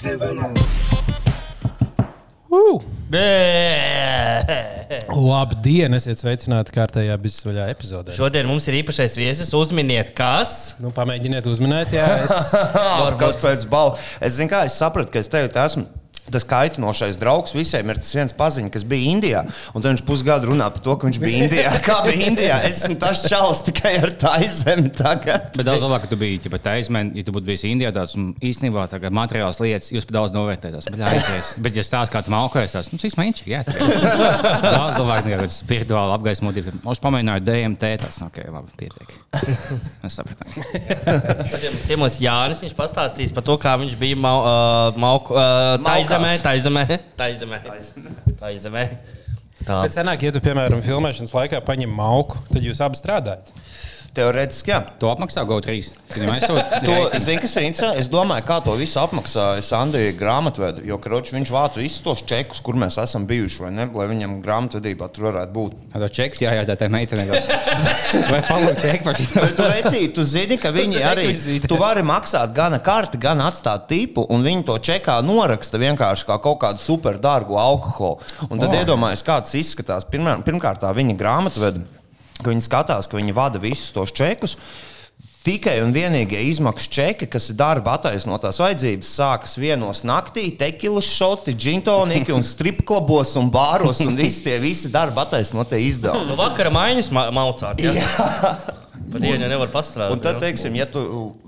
Uh! Labdien, esiet sveicināti kārtējā bizsvaļā epizodē. Šodien mums ir īpašais viesis. Uzminiet, kas. Nu, pamēģiniet uzminēt, jā. Es... Kas pēc balva? Es zinu, kā es sapratu, ka es tevi esmu. Tas kaitinošais draugs visiem ir tas viens paziņš, kas bija Indijā. Un viņš pusgadu runā par to, ka viņš bija Indijā. Kā bija Indijā? Es esmu tas čalis tikai ar tā izemi tagad. Bet daudz labāk, ka tu biji ja taisnēm, ja tu būtu bijis Indijā. Tāds, īstenībā tā materiāls lietas jūs pat daudz novērtējat. Bet, jāies, bet, ja stāstās, kā tu malkojies, tas nu, cik smēķi. Jā, daudz labāk nekā spirituāli apgaismotība. Mums pamēģināja DMT. Tas ok, labi, pietiek. Mēs sapratām. Tad ja mums ciemos Jānis, viņš pastāstīs par to, kā viņš bija mau, uh, mauku, uh, taizemē, taizemē, taizemē. taizemē. Tā. Bet senāk, ja tu, piemēram, filmēšanas laikā paņem mauku, tad jūs abi strādājat. Teorētiski, jā. To apmaksā GO3. Viņam aizsūta. To, zini, kas ir interesanti? Es domāju, kā to visu apmaksā Sandija grāmatvedu. Jo kroči, viņš vāca visus tos čekus, kur mēs esam bijuši, vai ne? Lai viņam grāmatvedībā tur varētu būt. Tā čeks jājādā tai meitenei. Vai palūk čeku par šo? Bet tu, vecī, tu zini, ka viņi arī. Tu vari maksāt gan karti, gan atstāt tipu, un viņi to čekā noraksta vienkārši kā kaut kādu super dārgu alkoholu. Un tad oh. iedomājies, kā tas izskatās. Pirmkārt, tā viņa grāmatvedu ka viņi skatās, ka viņi vada visus tos čekus. Tikai un vienīgie izmaksu čeki, kas ir darba attaisnotās vajadzības, sākas vienos naktī, tekilas šoti, džintoniki un stripklubos un bāros un visi tie visi darba attaisnotie izdevumi. Nu, vakara maiņas ma maucāt. Ja? Pat dienu nevar pastrādāt. Un tad, teiksim, ja tu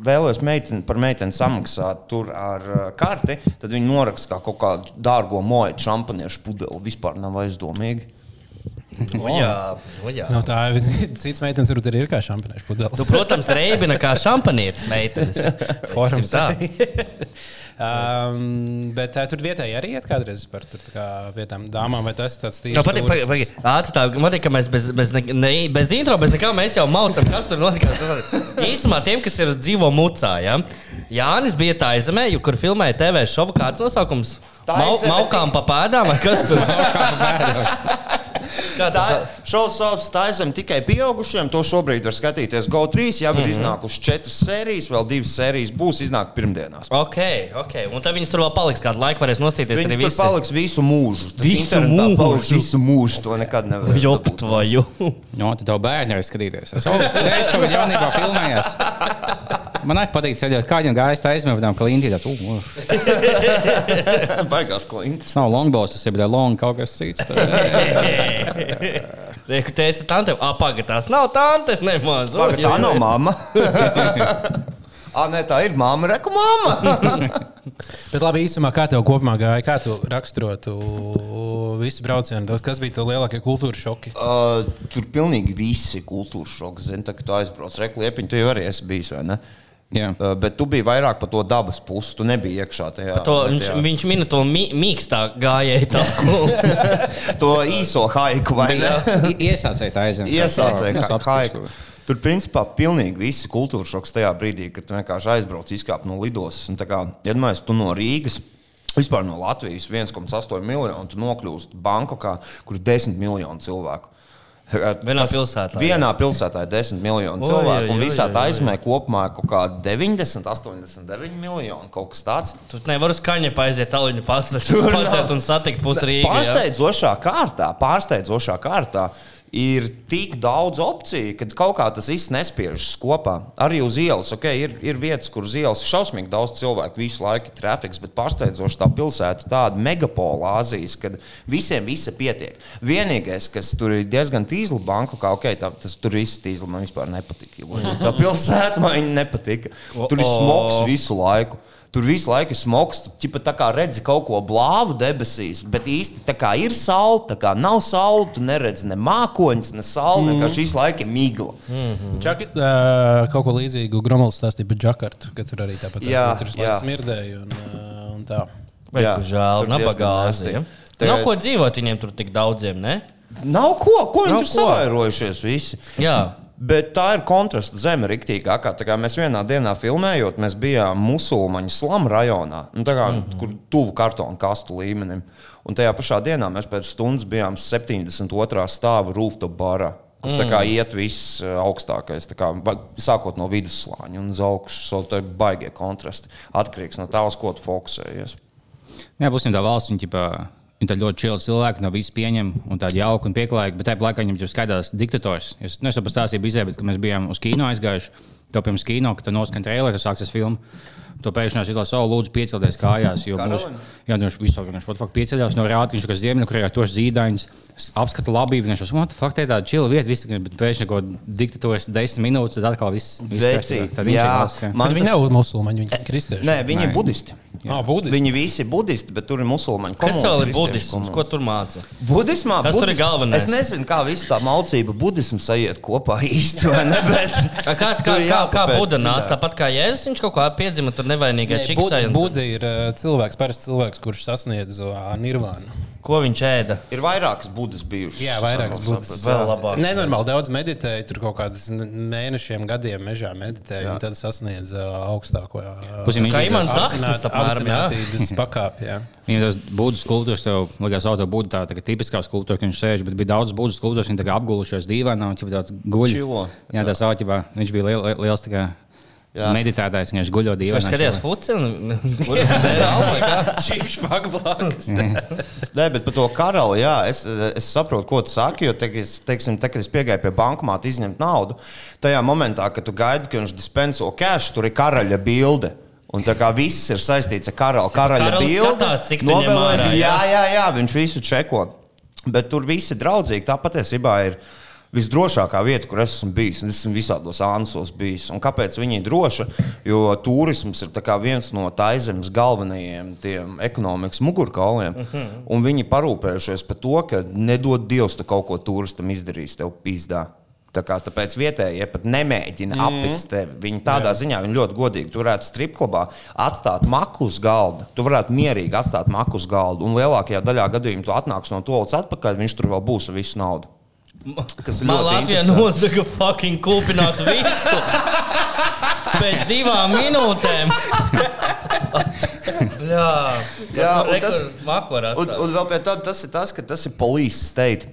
vēlēsies meiteni, par meiteni samaksāt tur ar uh, karti, tad viņi noraksta kā kaut kādu dārgo moju šampaniešu pudeli. Vispār nav aizdomīgi. O, jā, o, jā. No, tā ir cits meitenes, arī ir kā šampaniešu pudeles. Nu, protams, reibina kā šampanietis meitenes. Forums tā. um, bet tā, tur vietēji arī iet kādreiz par tur, kā, vietām dāmām, vai tas tāds tīrs? Jā, patīk, patīk, patīk. Ātri tā, man liekas, ka mēs bez, bez, ne, ne, bez intro, bez nekā mēs jau maucam, kas tur notikās. Īsumā tiem, kas ir dzīvo mucā, ja? Jānis bija tā aizemē, kur filmēja TV šovu, kāds nosaukums? Mau, maukām pa pēdām vai kas tur? Tā šovs sauc Taisam tikai pieaugušiem. To šobrīd var skatīties GO3. Jau ir mm -hmm. iznākušas četras sērijas, vēl divas sērijas būs iznākušas pirmdienās. Ok, ok. Un tad viņas tur vēl paliks kādu laiku, varēs nostīties viņas arī visi. Tur paliks visu mūžu. Tas visu mūžu. Paliks visu mūžu. To nekad nevar. Jop, tvoju. No, tad tev bērni arī skatīties. Es jau jaunībā filmējās. Man arī patīk ceļot, kā viņam gājas tā aizmēģinājumā, ka Linti tāds - uh, baigās klints. Tas nav longbows, tas ir long kaut kas cits. Reku teica, tante, apagaļ, tās nav tantes nemaz. Paga, tā nav mamma. Ah, nē, tā ir mamma, reku mamma. Bet labi, īsumā, kā tev kopumā gāja? Kā tu raksturotu visu braucienu? Tas, kas bija tev lielākie kultūras šoki? Uh, tur pilnīgi visi kultūras šoki. Zini, tā, kad tu aizbrauc rekliepiņu, tu jau arī esi bijis, vai ne? Jā. Uh, bet tu biji vairāk par to dabas pusi. Tu nebiji iekšā tajā. To, viņš, viņš mina to mī, mīkstā gājēju to īso haiku vai ne? Iesācēji tā aizem. Iesācēji haiku. Tur, principā, pilnīgi visi kultūras šoks tajā brīdī, kad tu vienkārši aizbrauc, izkāp no lidostas. Iedomājieties, tu no Rīgas. Vispār no Latvijas 1,8 miljonu, tu nokļūsti Bankokā, kur ir 10 miljoni cilvēku. Vienā pilsētā. Vienā jā. pilsētā ir 10 miljoni cilvēku, un visā tā aizmē kopumā kaut kāda 90, 89 miljoni. Kaut kas tāds. Tur nevar uz kaņa aiziet, tāluņu pasēt un satikt pusi Rīgā. Pārsteidzošā kārtā, pārsteidzošā kārtā ir tik daudz opciju, ka kaut kā tas viss nespiežas kopā. Arī uz ielas, ok, ir, ir vietas, kur uz ielas ir šausmīgi daudz cilvēku, visu laiku ir trafiks, bet pārsteidzoši tā pilsēta ir tāda megapola Āzijas, kad visiem visa pietiek. Vienīgais, kas tur ir diezgan tīzla banka, kā ok, tā, tas tur viss tīzla man vispār nepatika. Tā pilsēta man nepatika. Tur ir smogs visu laiku. Tur visu laiku smogs, tu tā kā redzi kaut ko blāvu debesīs, bet īsti tā kā ir saule, tā kā nav saule, tu neredzi ne mākoņus, ne sauli, mm. vienkārši visu laiku migla. Mm -hmm. Čak, uh, kaut ko līdzīgu Gromovs stāstīja par Džakartu, ka tur arī tāpat jā, tur smirdēja un, uh, un tā. Vai jā, žēl, nabagāzi. Ja? Tagad... Nav ko dzīvot viņiem tur tik daudziem, ne? Nav ko, ko viņi tur savairojušies visi. Jā. Bet tā ir kontrasta zeme, riktīgākā. Mēs vienā dienā filmējot, mēs bijām musulmaņu slāņu rajonā, nu, kā, mm -hmm. kur tuvu kartonu kastu līmenim. Un tajā pašā dienā mēs pēc stundas bijām 72. stāva rooftop barā. Kur tā kā iet viss eh, augstākais, tā kā, sākot no vidusslāņa un uz augšu. So, tā ir baigie kontrasti. Atkarīgs no tā, uz ko tu fokusējies. Jā, būsim tā valsts, viņi, ķipā, viņi tā ļoti čili cilvēki, no visas pieņem un tādi jauki un pieklājīgi, bet tajā laikā viņam jau skaidrs diktators. Es nezinu, pastāstīju bizē, bet mēs bijām uz kino aizgājuši, to pirms kino, kad traileri, tas sāksies filmu. To pēkšņi es savu lūdzu piecelties kājās. Jo būs, jā, viņš visu pat faktiski pieceļās no rāta, viņš ir Ziemeļkorejā, tos zīdaiņus, apskata labību. Viņš jau tādu tā tāda čila vieta, visi, bet pēkšņi kaut diktators desmit minūtes, tad atkal viss jā. jā. Man Bet viņi nav musulmaņi, viņi ir kristieši. Nē, viņi ir budisti. Ah, budisti. Viņi visi ir budisti, bet tur ir musulmaņi. Kas vēl ir budisms? Ko tur māca? Budismā Tas tur ir galvenais. Es nezinu, kā viss tā mācība, budisms sajiet kopā īsti. vai ne, bet Kā, kā, tur kā, kā, kā Buda nāca? Tāpat kā Jēzus, viņš kaut kā piedzima tur nevainīgai čiksai. un- Buda ir uh, cilvēks, parasts cilvēks, kurš sasniedz uh, nirvānu. Ko viņš ēda? Ir vairākas budas bijušas. Jā, vairākas budas. Vēl labāk. Nenormāli daudz meditēju, tur kaut kādas n- mēnešiem, gadiem mežā meditēju, un tad sasniedz uh, augstāko uh, viņš Kā ir Imants tāds- Daksnis, apmēram, jā? apziņotības pakāpi. jā. Viņam tas būdas skulptūrs, tev likās, auto būda tā, tā kā tipiskā skulptūra, ka viņš sēž, bet bija daudz būdas skulptūras, viņi tā kā apgulušies dīvainā un ķipa tāds guļ. Čilo. Jā, tas auķībā, viņš bija liel, liel- liels tā Jā. Meditētājs, viņš guļo Viņš dīvainā. skatījās fuci un Čīpš blakus. Nē, bet par to karali, jā, es, es saprotu, ko tu saki. Jo, te, es, teiksim, te, kad es piegāju pie bankomāta izņemt naudu, tajā momentā, kad tu gaidi, ka viņš dispenso cash, tur ir karaļa bilde. Un tā kā viss ir saistīts ar karalu, karaļa bildi. skatās, cik tu ņem novēlē- ārā, jā? jā, jā, jā, viņš visu čeko. Bet tur viss ir draudzīgi. Tā patiesībā ir visdrošākā vieta, kur es esmu bijis. Es esmu visādos ānsos bijis. Un kāpēc viņi ir droši? Jo turisms ir viens no taizemes galvenajiem ekonomikas mugurkauliem. Uh -huh. Un viņi parūpējušies par to, ka nedod Dievs, tu kaut ko turistam izdarīs, tev pizdā. Tā kā, tāpēc vietējie pat nemēģina mm. apgāzt tevi. Viņi tādā Jā. ziņā viņi ļoti godīgi. Tu varētu stripklubā atstāt maku uz galda. Tu varētu mierīgi atstāt maku uz galda. Un lielākajā daļā gadījumā tu atnāks no to līdz atpakaļ, viņš tur vēl būs ar visu naudu. Kas ir Man Latvijā nozaga fucking kulpinātu visu. Pēc divām minūtēm. Jā, Jā, un tas- tas makorās. Un, un vēl pēc tam tas ir tas, ka tas ir police state.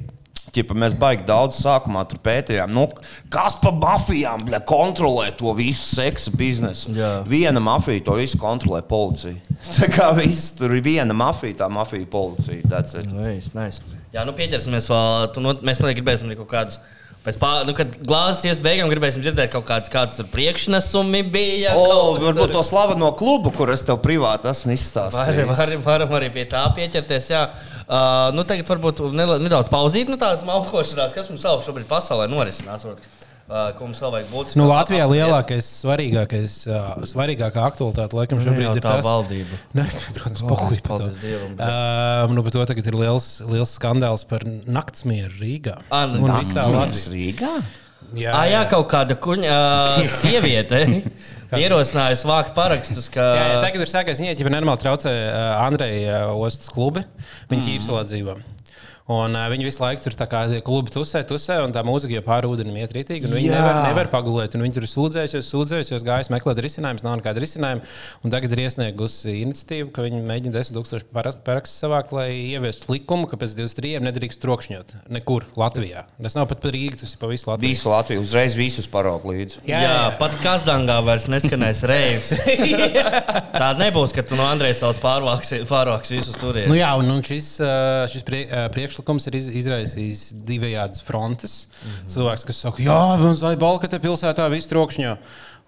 Ķipa, mēs baigi daudz sākumā tur pētījām, nu, kas par mafijām bļa, kontrolē to visu seksa biznesu. Jā. Viena mafija to visu kontrolē policija. Tā kā viss tur ir viena mafija, tā mafija policija. That's it. Nice, nice. Jā, nu pieķersimies vēl. Tu, no, mēs noteikti gribēsim kaut kādus. Pēc pār, nu, kad glāzes ies beigām, gribēsim dzirdēt kaut kādus tur priekšnesumi bija. O, varbūt tur- to slaveno klubu, kur es tev privāti esmu izstāstījis. Varam, varam, varam arī pie tā pieķerties. Jā. Uh, nu, tagad varbūt nedaudz pauzīt no tās malkošanās, kas mums vēl šobrīd pasaulē norisinās. Varbūt, Uh, ko mums vēl vajag būt? Nu, Latvijā lielākais, svarīgākais, uh, svarīgākā aktualitāte laikam šobrīd jau ir tā tas, valdība. Ne, protams, pohuj par to. Dievam. Uh, nu, bet to tagad ir liels, liels skandāls par naktsmieru Rīgā. Ah, nu, Un naktsmieru. visā Latvijā. Rīgā? Jā, Ah, jā, kaut kāda kuņa, uh, sieviete ierosinājusi vākt parakstus. Ka... Jā, jā, tagad ir sākās viņa, ja normāli traucē uh, Andreja uh, ostas klubi. Viņa mm. ķīpselā dzīvo. Un uh, viņi visu laiku tur tā kā klubi tusē, tusē, un tā mūzika jau pāri ūdenim iet rītīgi. un Viņi Jā. nevar, nevar pagulēt. un Viņi tur ir sūdzējušies, sūdzējušies, gājis meklēt risinājumus, nav nekāda risinājuma. Un tagad ir iesniegusi iniciatīvu, ka viņi mēģina 10,000 parakstu savākt, lai ieviestu likumu, ka pēc 23 nedrīkst trokšņot nekur Latvijā. Tas nav pat par Rīgu, tas ir pa visu Latviju. Visu Latviju uzreiz visus paraug līdzi. Jā, jā, pat Kazdangā vairs neskanēs reivs. Tā nebūs, ka tu no Andrejas savus pārvāksi, pārvāksi visus turien. Nu, jā, un, un šis, šis prie, ā, priekšlikums ir iz, izraisījis divējādas frontes. Mm. -hmm. Cilvēks, kas saka, jā, mums vajag balka te pilsētā, viss trokšņo.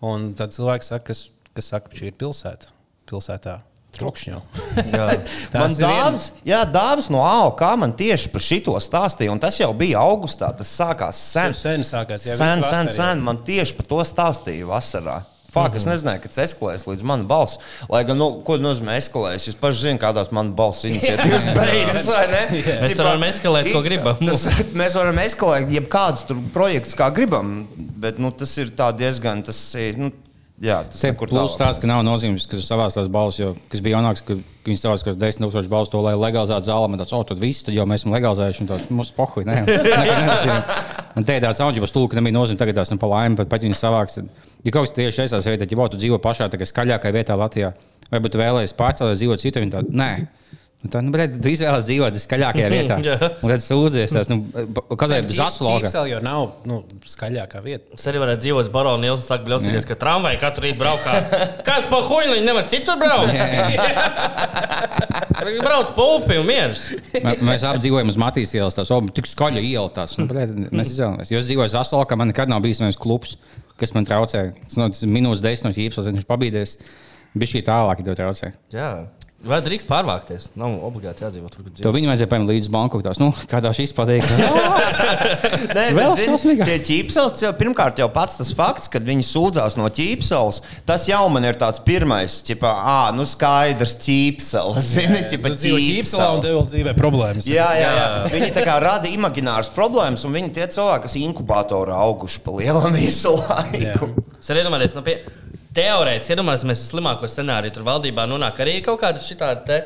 Un tad cilvēks saka, kas, kas saka, šī ir pilsēta. Pilsētā trokšņo. Man dāvāts, jā, dāvāts no AOK man tieši par šito stāstīja, un tas jau bija augustā. Tas sākās sen. Tas sen sākās, jā, sen, sen, sen. Man tieši par to stāstīja vasarā. Fakt, es nezināju, ka tas eskalēs līdz manai balss. Lai gan, nu, ko nozīmē eskalēs? Jūs paši zināt, kādās manas balss iniciatīvas beidzas, vai ne? Mēs Tipā, varam eskalēt, ko gribam. Tas, mēs varam eskalēt, jebkādus projektus, kā gribam, bet nu, tas ir tā diezgan. Tas, ir, nu, jā, tas nekur plus tās, ka nav nozīmes, ka tu savās tās balss, jo, kas bija jaunāks, ka viņi savās kaut kādas 10 tūkstoši balstu, to, lai legalizētu zāli, man tāds, o, tad viss, tad jau mēs esam legalizējuši, un tāds, mums pohuj, nē. Un te ir tāds audio stūlis, ka nebija nozīme, tagad tās, nu, pa laimi, pat, pat viņi savāks. Ja kaut kas tieši esās vietā, ja būtu dzīvo pašā tā kā skaļākajā vietā Latvijā, vai būtu vēlējies pārcelt, dzīvot citur, tādi, nē. Un Tā, nu, bet tu izvēlējies dzīvot skaļākajā vietā. Un tad sūdzies, tas, nu, kad ir zasloga. Ķīpsel jau nav nu, skaļākā vieta. Es arī varētu dzīvot Baronu ielas un sākt bļausties, ka tramvajā katru rītu braukā. Kāds pa huīnu viņi nevar citur braukt? Brauc pa upi un mieras. Mē- Mēs abi dzīvojam uz Matīs ielas, tās obi tik skaļa iela. Tās, nu, bļed, mēs izvēlamies. Jo es dzīvoju Zaslokā, man nekad nav bijis viens klubs, kas man traucē. Tas ir minūtes desmit no ķīpsels, viņš pabīdies. Bija šī tālāk, ja tev traucē. Jā. Vai drīkst pārvākties? Nav obligāti jādzīvot tur, kur To dzīvo. viņu vajadzēja paņemt līdz banku. Tās, nu, kādā šīs patīk. Nē, Vēl šausmīgāk. tie ķīpsels, pirmkārt, jau pats tas fakts, ka viņi sūdzās no ķīpsels, tas jau man ir tāds pirmais, ķipa, ah, nu skaidrs, ķīpsels. Zini, dzīvo ķīpselā un tev vēl dzīvē problēmas. Jā, jā, jā. Viņi tā kā rada imagināras problēmas, un viņi tie cilvēki, kas inkubatorā auguši pa lielam visu laiku. Es arī domāju, nu, pie... teorētiski iedomāsimies slimāko scenāriju. Tur valdībā nonāk arī kaut kāda šitāda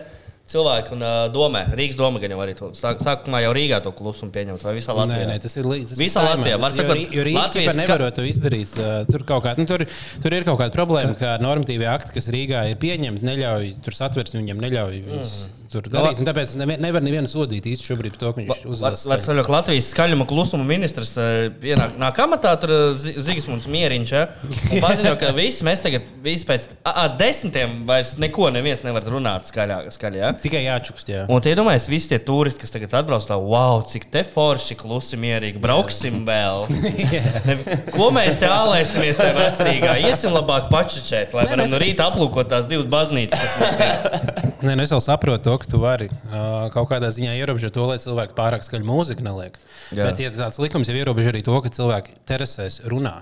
cilvēka un uh, domē. Rīgas doma gan jau arī to sāk, sākumā jau Rīgā to klusumu pieņemt, vai visā Nē, Latvijā. nē, tas ir līdzīgs. Visā Latvijā, var sakot, jo Rīga Latvijas Latvijas nevar to izdarīt. Tur, kaut kā, nu, tur, tur ir kaut kāda problēma, ka normatīvie akti, kas Rīgā ir pieņemti, neļauj, tur satversme viņam neļauj viņus tur darīt. Un tāpēc nevi- nevar nevienu sodīt īsti šobrīd par to, ka viņš Var uzlasa. saļot Latvijas skaļuma klusuma ministrs eh, ienāk nāk amatā, tur eh, Zi- Zigismunds Mieriņš, ja, un paziņo, ka visi mēs tagad, visi pēc a, a, desmitiem vairs neko neviens nevar runāt skaļāk, skaļi, ja. Tikai jāčukst. Jā. Un tie iedomājas, visi tie turisti, kas tagad atbrauc, tā, wow, cik te forši, klusi, mierīgi, brauksim vēl. ne, ko mēs te ālēsimies tajā vecrīgā? Iesim labāk pačačēt, lai varam no rīta aplūkot tās divas baznīcas, kas mums ir. Nē, nu es vēl saprotu to, ka tu vari uh, kaut kādā ziņā ierobežot to, lai cilvēki pārāk skaļu mūziku neliek. Jā. Bet ja tāds likums jau ierobežo arī to, ka cilvēki terasēs runā.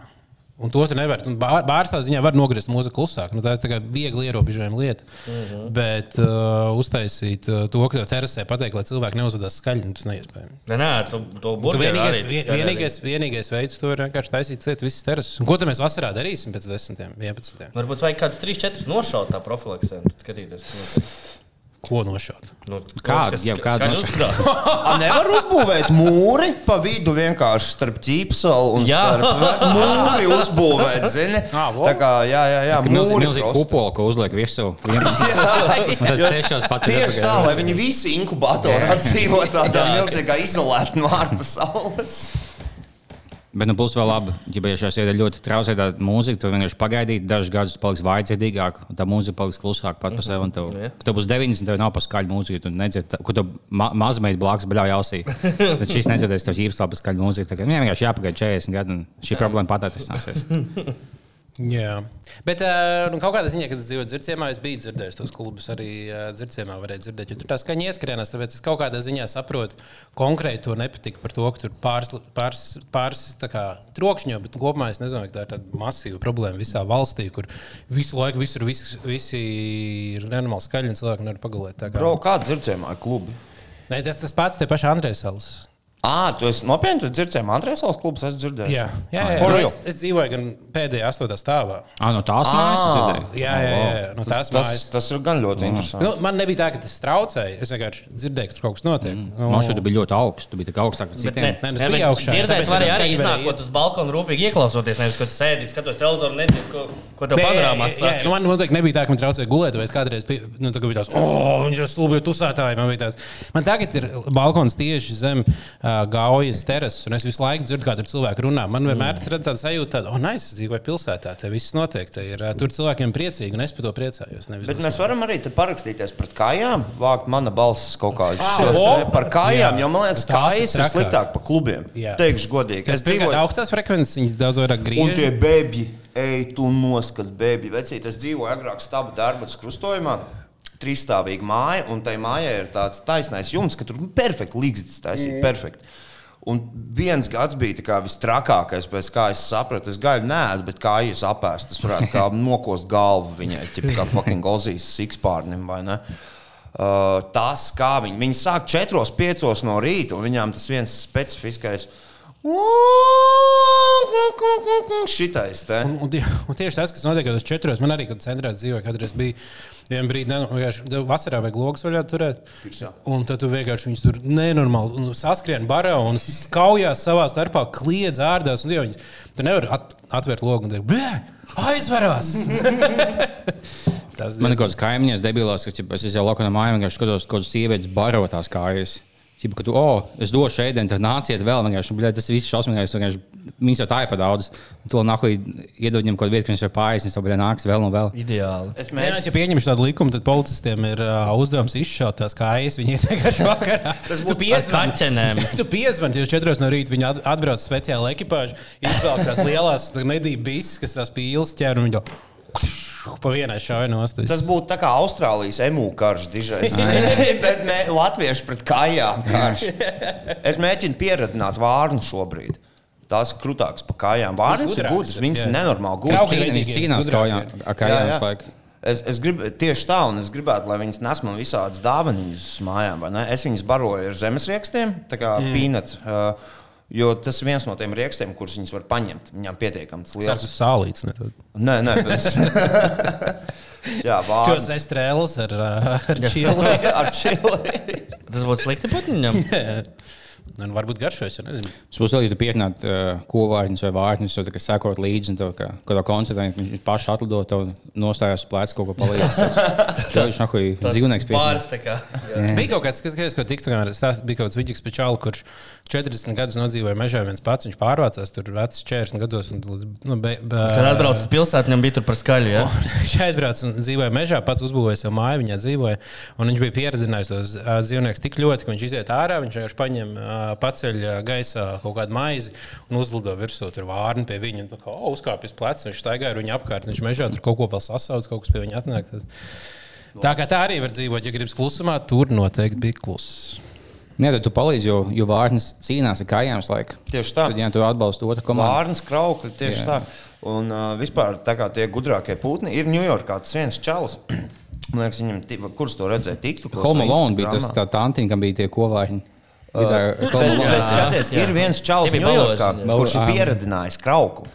Un to tu nevari. Bār- Bārs tā ziņā var nogriezt mūziku klusāk. Nu, tā ir tā viegli ierobežojama lieta. Mhm. -huh. Bet uh, uztaisīt uh, to, ka tev terasē pateikt, lai cilvēki neuzvedās skaļi, nu, tas neiespējami. Nē, nē, tu, to Tu būtu vienīgais, vien- vienīgais, vienīgais veids, to ir vienkārši taisīt ciet visas terases. Un ko tad mēs vasarā darīsim pēc 10, 11? Varbūt vajag kādus 3-4 nošaut tā profilaksē, un skatīties. Ko nošaut? nu, Kādu? kas- Jau uzskatās. A, nevar uzbūvēt mūri pa vidu vienkārši starp ķīpselu un Jā. starp mūri uzbūvēt, zini? Ā, vo. Tā kā, jā, jā, jā, mūri milzīgi kupolu, ko uzliek virsū. Un tad sešos pats Tieši tā, lai viņi visi inkubatorā dzīvo tādā milzīgā izolētā no ārpasaules. Bet nu, būs vēl labi, ja šajā sēdē ļoti traucēta mūzika. Tu vienkārši pagaidīsi, dažus gadus paliks vājdzirdīgāk, un tā mūzika paliks klusāka pat par sevi. Tev, kad tev būs 90, tev nav paskaļa mūzika, tu nedzirdi, ko tu ma mazmeiti blakus bļauj ausī. Tad šīs nedzirdēs, tev īpaši labi paskaļa mūzika. Tagad vienkārši jāpagaida 40 gadi, un šī problēma pat atrisināsies. Jā, bet uh, nu, kaut kādā ziņā, kad es dzīvoju dzirdzienā, es biju dzirdējis tos klubus. Arī uh, dzirdzienā varēja dzirdēt, jo tur tā skaņa ieskrienās. Tāpēc es kaut kādā ziņā saprotu konkrēti to nepatiku par to, ka tur pāris, pāris, pāris tā kā trokšņo, bet kopumā es nezinu, ka tā ir tāda masīva problēma visā valstī, kur visu laiku visur visi, visi ir nenormāli skaļi un cilvēki nevar pagulēt. Kā- Bro, kāda dzirdzējumā klubi? Nē, tas tas pats, tie paši Andrēs Ā, tu esi nopietni, tu dzirdēji, Andrēs Salas klubs, es dzirdēju. Jā, jā, jā. For Nu, real? es, es dzīvoju gan pēdējā astotā stāvā. Ah, no tās mājas tu dzirdēji? Jā, jā, jā, jā. No tās Tas, mājas. tas ir gan ļoti interesanti. Nu, man nebija tā, ka tas traucēja. Es vienkārši dzirdēju, ka tur kaut kas notiek. Nu, Man šķiet, tu biji ļoti augsts. Tu biji tā kā augstāk Bet citiem. nē, nu, es nē, biju augšā, Dzirdēt, var arī iznākot uz balkona, rūpīgi ieklausoties. Nevis, kad sēdi, skatos televizoru, nedzird, ko, ko tev panorāmā jā, saka. nu, man noteikti nebija tā, ka man traucēja gulēt, vai es kādreiz biju, nu, tā kā bija tāds, oh, viņš ir stulbi tusētāji. Man, bija tāds. man tagad ir balkons tieši zem uh, gaujas terases, un es visu laiku dzirdu, kā tur cilvēki runā. Man vienmēr ir tāda sajūta, ka, oh, nē, es dzīvoju pilsētā, te viss notiek. Te ir, tur cilvēkiem priecīgi, un es par to priecājos. Bet mēs varam arī te parakstīties pret kājām, vākt mana balss kaut o! te par kājām, Jā. jo man liekas, kājas ir sliktāk par klubiem. Jā. Teikšu godīgi. Tas Es dzīvoju, augstās frekvences, viņas daudz vairāk un tie bebi, ej, tu noskat bebi. Vecīt, es dzīvoju agrāk stāvu darbas krustojumā. Trīsstāvīga māja, un tai mājai ir tāds taisnais jumts, ka tur ir perfekti līgstas, taisīt perfekti. Un viens gads bija kā vistrakākais, pēc kā es sapratu. Es gāju nē, bet kā jūs apēst, tas varētu kā nokost galvu viņai, ķip, kā fucking Ozijas sikspārnim vai ne. Uh, tas, kā viņi, viņi sāk 4, 5 no rīta, un viņām tas viens specifiskais. Šitais te. Un, un, un tieši tas, kas notiek uz četros, man arī, kad centrā dzīvoja, kādreiz bija viena brīdi, ne, nu, vienkārši vasarā vajag logus vaļā turēt. Un tad tu vienkārši viņus tur nenormāli un saskrien barā un kaujās savā starpā, kliedz ārdās. Un, tie viņas, tu nevari at, atvērt logu un teikt, blē, aizvarās! Tas Man ir kaut kāds kaimiņš, debilās, ka es jau lauku no mājām, vienkārši skatos, kādas sievietes baro tās kājas. Ķip, ka tu, oh, es došu ēdienu, tad nāciet vēl vienkārši. un, Tas viss šausmīgais. vienkārši Viņas jau tā ir par daudz. Un To nahuj iedod viņam kaut vietu, ka viņš var pāriest, un viņš nāks vēl un vēl. Ideāli. Es mēģinu. jau pieņemšu tādu likumu, tad policistiem ir uh, uzdevums izšaut tās kājas. Viņi ir vienkārši vakarā. Tas būtu kaķenēm. Tu piezvani, jo 4 no rīta viņi at- atbrauc speciāli ekipāži, izvelk tās lielās medību bises, kas tās pīles ķer un viņi to pa vienai šauja nost. Tas būtu tā kā Austrālijas emu karš, dižais. bet mē, Latvieši pret kājām karš. Es mēģinu pieradināt vārnu šobrīd. Tās ir krūtākas pa kājām. Vārnas ir gudras, ir, viņas ir nenormāli gudras. Viņas cīnās kājām, kājām laiku. Es, es gribu tieši tā, un es gribētu, lai viņas nes man visādas dāvanas mājām. vai ne? Es viņas baroju ar zemesriekstiem, tā kā mm. pīnats. Uh, jo tas ir viens no tiem rīkstiem, kurus viņas var paņemt. Viņām pietiekami tas Tas liels. ir sālīts. ne. Nē, nē, bet. Jā, Tos vārds. nestrēles ar, uh, ar čili. Ar čili. Tas būtu slikti putniņam. Nu, varbūt garšojas, ja nezinu. Es būtu vēl, ja tu pieķinātu uh, kovārņus vai vārņus, tā kā sekot līdzi, un tev kā kādā koncertā viņš paši atlido, tev nostājās pleca kaut ko palīdz. Tas viņš nahuj dzīvnieks Pāris pieķināt. tā kā. Bija kaut kāds, kas, kas ko tiktu, kā stāst, bija kaut kāds vidīgs pečāls, kurš 40 gadus nodzīvoja mežā viens pats. Viņš pārvācās tur vecus 40 gados. Un, nu, be, be, Kad atbrauc uz pilsētu, viņam bija tur par skaļu. Ja? Viņš aizbrauca un dzīvoja mežā, pats uzbūvēja savu māju, viņā dzīvoja. Un viņš bija pieradinājis tos dzīvniekus tik ļoti, ka viņš iziet ārā, viņš vienkārši paņem, ā, paceļ gaisā kaut kādu maizi un uzlido virsū tur vārnu pie viņa. kā, o, Uzkāpj uz pleca, viņš staigāja ar viņu apkārt. Viņš mežā tur kaut ko vēl sasauc, kaut kas pie viņa atnāk. Tas... Tā kā tā arī var dzīvot, ja gribas klusumā, tur noteikti bija kluss. Nē, tad tu palīdzi, jo, jo vārnas cīnās ar kājām laiku. Tieši tā. Tad, ja tu atbalsti otru komandu, Vārnas kraukli tieši Jā. Tā. Un uh, vispār tā kā tie gudrākie pūtni ir Ņujorkā. Tas viens čalis, man liekas, viņam, kurš to redzēja, tiktu. Home Alone bija tas tā tantiņa, kam bija tie kovārņi. Vidā, Bet, bet skaties, jā. ir viens čalis Ņujorkā, kurš ir pieradinājis kraukli.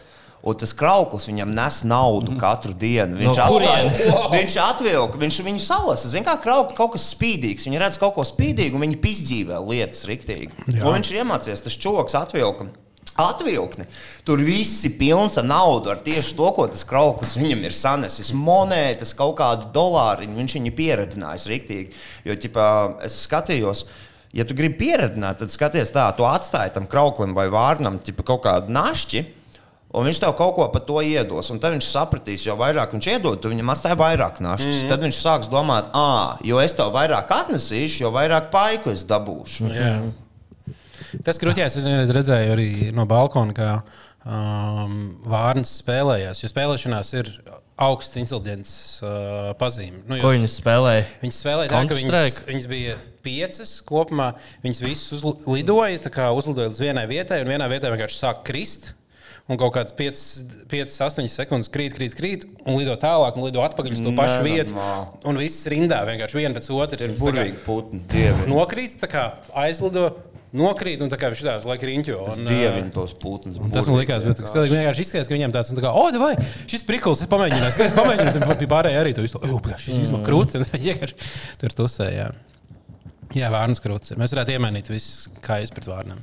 Un tas krauklis viņam nes naudu katru dienu. Viņš No atvilka, viņš atvilka, viņš viņu salasa. Ziniet, kā krauklis kaut kas spīdīgs. Viņi redz kaut ko spīdīgu, un viņi pizdzīvē lietas riktīgi. Un viņš ir iemācījies, tas čoks atvilka. Atvilkni. Tur viss ir pilns ar naudu, ar tieši to, ko tas krauklis viņam ir sanesis. Monētas, kaut kādu dolāru. Viņš viņu pieradinājis riktīgi. Jo, ķipā, es skatījos, ja tu gribi pieradināt, tad skaties tā, tu atstāji tam krauklim vai vārnam ķipa, kaut kādu našķi. Un viņš tev kaut ko par to iedos. Un tad viņš sapratīs, jo vairāk viņš iedod, viņam atstāja vairāk našķis. Mm. Tad viņš sāks domāt, ah, jo es tev vairāk atnesīšu, jo vairāk paiku es dabūšu. Jā. Tas krūtījās, es vienreiz redzēju arī no balkona, kā um, Vārns spēlējās. Jo spēlēšanās ir augsts inteliģents uh, pazīme. Nu, Ko jūs- viņi spēlēja? Viņas spēlēja tā, ka viņas, bija piecas kopumā. Viņas visas uzlidoja, tā kā uzlidoja līdz vienai vietai, un vienā vietā vienkārši sāk krist. Un kaut kādas 5, 8 sekundes krīt, krīt, krīt, un lido tālāk, un lido atpakaļ uz to pašu vietu. Nenormāli. Un viss rindā vienkārši viena pēc otras. Ir burvīgi putni, dievi. Nokrīt, tā kā aizlido, nokrīt, un tā kā viņš tādā laikā riņķo. Un, ā, dievinu tos putnus. Un tas man likās, bet tas vienkārši izskatās, ka viņam tāds - tā kā, oh, vai šis priklis, es pamēģināju, es pamēģināju, tad bija pārējie arī to visu. Oh, šis izsaka krūtis, un vienkārši tur tusēja. Jā, vārnas krūtis. Mēs varētu iemainīt visus kājas pret vārnām.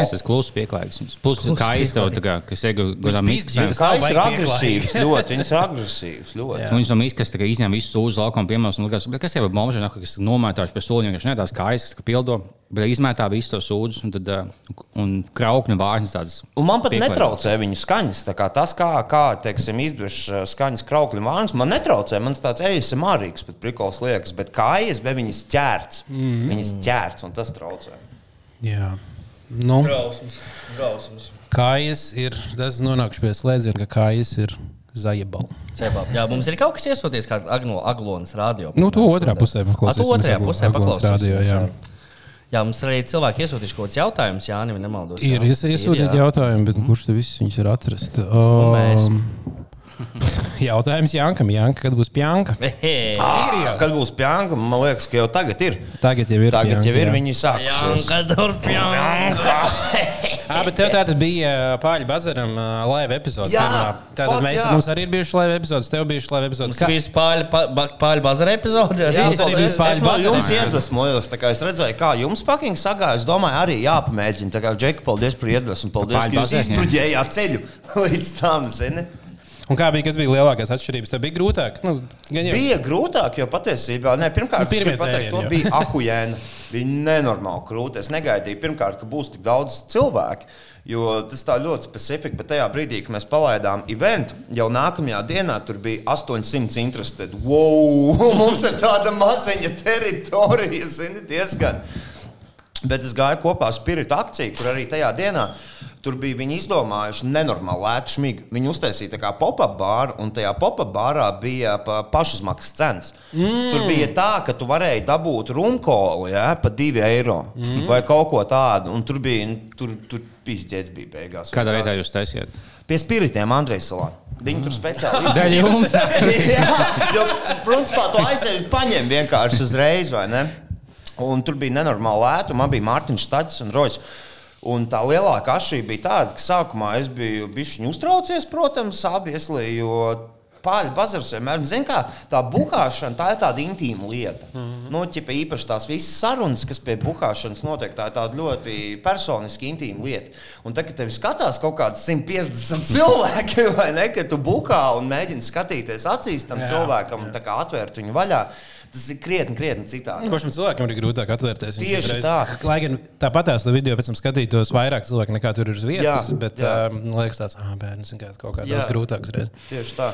Es esmu kluss pieklājīgs. Plus, kā izteikti, kas ir godā Viņš miskas. pīzdīja. Kā viņš ir Vajag agresīvs, ļoti. Viņš ir agresīvs, ļoti. Jā. Un viņš no miskas tā kā izņem visu sūdzu laukumu, piemēram, un likās, "Bet kas jau ir mūžā, kas nomētājuši pie soliņa, kas ne tās kājas, kas pildo, bet izmētā visu to sūdzu un, tad, uh, un kraukņu vārnas tādas. Un man pat pieklājīgas. netraucē viņu skaņas. Tā kā Tas, kā, kā teiksim, izdevš uh, skaņas kraukļu vārns, man netraucē. Man tāds ejas mārīgs, bet prikols liekas. Bet kājas, bet viņas ķērts. Mm -hmm. Viņas ķērts, un tas traucē. Jā. Nu, Brausmas. Brausmas. kājas ir, tas nonākšu pie slēdziena, ka kājas ir zajabala. Cebā. Jā, mums ir kaut kas iesūtīts, kā Agno, Aglonas radio. Nu, to otrā pusē paklausīsimies. tu otrajā pusē paklausīsimies. radio, jā. Jā. Jā, mums arī cilvēki iesūtījuši kaut kādus jautājumus, Jā, ja nemaldos. Ir jā. ies- iesūtīti jautājumi, bet kurš te visus viņus var atrast? mēs. Um, jautājums Jankam, Janka, kad būs Pjanka? Ir jau. Kad būs pjānga, man liekas, ka jau tagad ir. Tagad jau ir. Tagad Pjanka, jau ir jā. viņi sākušies. Janka turpina. Jā, bet tev tāda bija Pāļu bazaram live epizode. Jā, fuck, mēs, jā. mums arī ir bijušas live epizodes, tev bijušas live epizodes. Tas bija ba- Pāļu bazara epizode. Jā, Mums arī es, bija no bazarā. jums iedvesmojos. tā kā Es redzēju, kā jums fucking sagāja. Es domāju, arī jāpamēģina. Tā kā Džeki, paldies par iedvesmu. Paldies, ka jūs jā. izbruģējāt ceļu līdz tam, zini. Un kā bija, kas bija lielākās atšķirības? Tev bija grūtāk. Nu, gan jau Bija grūtāk, jo patiesībā, ne, pirmkārt, Nu, pateikt, to bija ahujēna. Bija nenormāli grūti. Es negaidīju, pirmkārt, ka būs tik daudz cilvēku. Jo tas tā ļoti specifiski, bet tajā brīdī, kad mēs palaidām eventu, jau nākamajā dienā tur bija 800 interesēti. Wow! Mums ir tāda maziņa teritorija, zini, diezgan. Bet es gāju kopā ar Spiritu akciju, kur arī tajā dienā tur bija viņi izdomājuši nenormāli lētu šmigu. Viņi uztaisīja tā kā pop-up bāru, un tajā pop-up bārā bija pa pašizmaksas cenas. Mm. Tur bija tā, ka tu varēji dabūt rumkolu ja, par 2 eiro mm. vai kaut ko tādu. Un tur bija, tur, tur pizdzēts bija beigās. Kādā veidā jūs taisiet? Pie spiritiem Andrejs Salā. Viņi tur speciāli jo, principā, tu aizēji, paņem vienkārši uzreiz, vai ne? Un tur bija nenormāli lēta, un man bija Mārtiņš Stāčs un Rojas. Un tā lielākā atšķirība bija tāda, ka sākumā es biju bijis uztraucies, protams, abieslī, jo pāri bazars vienmēr, zin kā, tā buhāšana, tā ir tāda intīma lieta. Mm -hmm. nu, ķipa, īpaši tās visas sarunas, kas pie buhāšanas notiek, tā ir tāda ļoti personiski intīma lieta. Un tad, kad tevi skatās kaut kāds 150 cilvēki, vai ne, kad tu buhā un mēģini skatīties acīs tam Jā, cilvēkam un tā kā atvērt viņu vaļā, tas ir krietni, krietni citādi. Pašam cilvēkam ir grūtāk atvērties. Tieši uzreiz- tā. Lai gan tāpat tās video pēc tam skatītos vairāk cilvēku nekā tur ir uz vietas, Jā, bet jā. um, liekas, tāds ah, kā, kaut kā Jā. daudz grūtāk uzreiz. Tieši tā.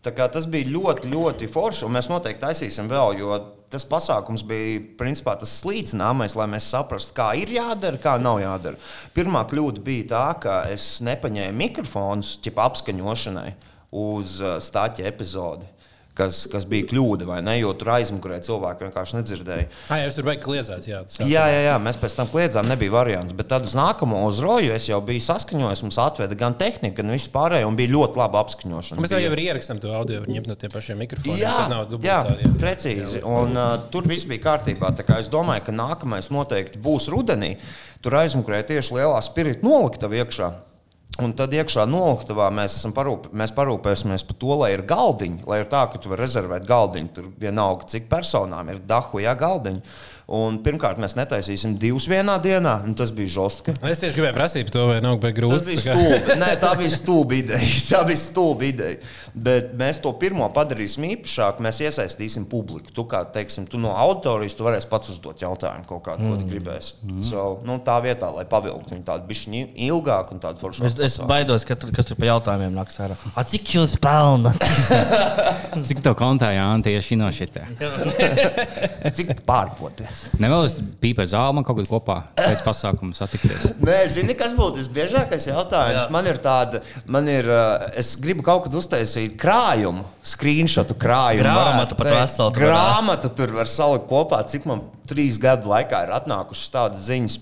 Tā kā tas bija ļoti, ļoti forši, un mēs noteikti taisīsim vēl, jo tas pasākums bija principā tas slīcināmais, lai mēs saprastu, kā ir jādara, kā nav jādara. Pirmā kļūda bija tā, ka es nepaņēmu mikrofonus ķipa apskaņošanai uz stāķa epizodi. Kas, kas bija kļūda, vai ne? Jo tur aizmugurē cilvēki vienkārši nedzirdēja. Jā, jūs tur beigas kliedzēt. Jā, Jā, jā, jā, mēs pēc tam kliedzām, nebija variants. Bet tad uz nākamo uz roju es jau biju saskaņojis. Mums atveda gan tehnika, gan viss pārējais, un bija ļoti laba apskaņošana. Mēs jau ierakstām to audio, ņemt no tiem pašiem mikrofoniem. Jā, tas nav jā, dubultā. precīzi. Un, uh, tur viss bija kārtībā. Tā kā Es domāju, ka nākamais noteikti būs rudenī. Tur aizmugurē tieši lielā spirita noliktava iekšā. Un tad iekšā noliktavā mēs, parūp, mēs parūpēsimies par to, lai ir galdiņi. Lai ir tā, ka tu vari rezervēt galdiņu. Tur vienalga, cik personām ir dahu, ja galdiņi. Un pirmkārt, mēs netaisīsim divus vienā dienā, un tas bija žostki. Es tieši gribēju prasīt to, vai nav grūti. Tas bija stulbi. Nē, tā bija stulba ideja. Tā bija stulba ideja. Bet mēs to pirmo padarīsim īpašāku. Mēs iesaistīsim publiku. Tu, kā, teiksim, tu no auditorijas tu varēsi pats uzdot jautājumu, kaut kādu, ko tu gribēsi. So, nu, tā vietā, lai pavilktu viņu tādu bišķiņu ilgāku un tādu foršu. Es, es baidos, ka tur, kas tur pa jautājumiem nāks ārā. A, cik jūs pelnāt? Cik tev kontā Jānis tieši no šitā? Cik pārpoties? Nevēlas pīpēt zāli man kaut kad kopā pēc pasākuma satikties. Nē, zini, kas būtu visbiežākais jautājums? Jā. Man ir tāda, man ir, uh, es gribu kaut kad uztaisīt krājumu, screenshotu krājumu. Grāmatu varētu pat veselu tur Grāmatu tur var salikt kopā, cik man trīs gadu laikā ir atnākušas tādas ziņas.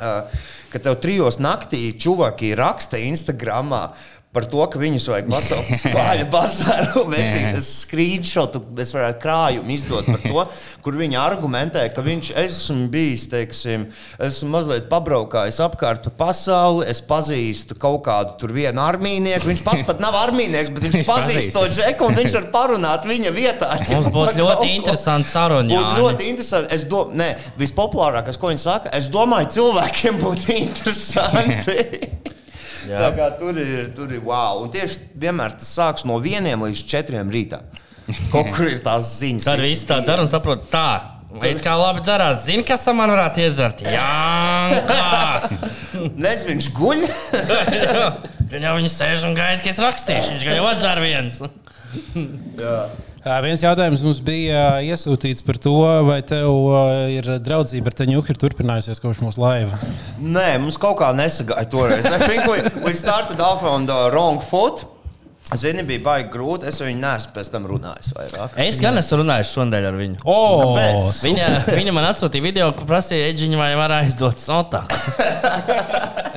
Uh, ka tev trijos naktī čuvaki raksta Instagramā par to, ka viņus vajag pasaukt spāļu bazāru. Vecīt, es screenshotu, es varētu krājumu izdot par to, kur viņi argumentē, ka viņš esmu bijis, teiksim, esmu mazliet pabraukājis apkārt pa pasauli, es pazīstu kaut kādu tur vienu armīnieku. Viņš pats pat nav armīnieks, bet viņš pazīst to džeku un viņš var parunāt viņa vietā. Mums būtu ļoti interesanti saruna. Būtu ļoti interesanti. Es domāju, ne, vispopulārākais, ko viņi saka, es domāju, cilvēkiem būtu interesanti. Tā kā tur ir, tur ir wow. Un tieši vienmēr tas sāks no vieniem līdz četriem rītā. Kaut kur ir tās ziņas. Kad viss tā dzer un saprot, tā. It kā labi dzerās, zini, kas man varētu iedzert. Jā. Nezinu, viņš guļ. Gan jau viņi sēž un gaida, ka es rakstīšu. Viņš jau atdzer viens. Viens jautājums mums bija iesūtīts par to, vai tev ir draudzība ar Taņuku, ir turpinājusies kopš mūsu laiva. Nē, mums kaut kā nesagāja toreiz. I think we, we started off on the wrong foot. Zini, bija baigi grūti. Es viņu neesmu pēc tam runājis vairāk. Es gan esmu runājis šodien ar viņu. O, Kāpēc? Viņa, viņa man atsūtīja video, kur prasīja, Edžiņa, vai var aizdot sotā.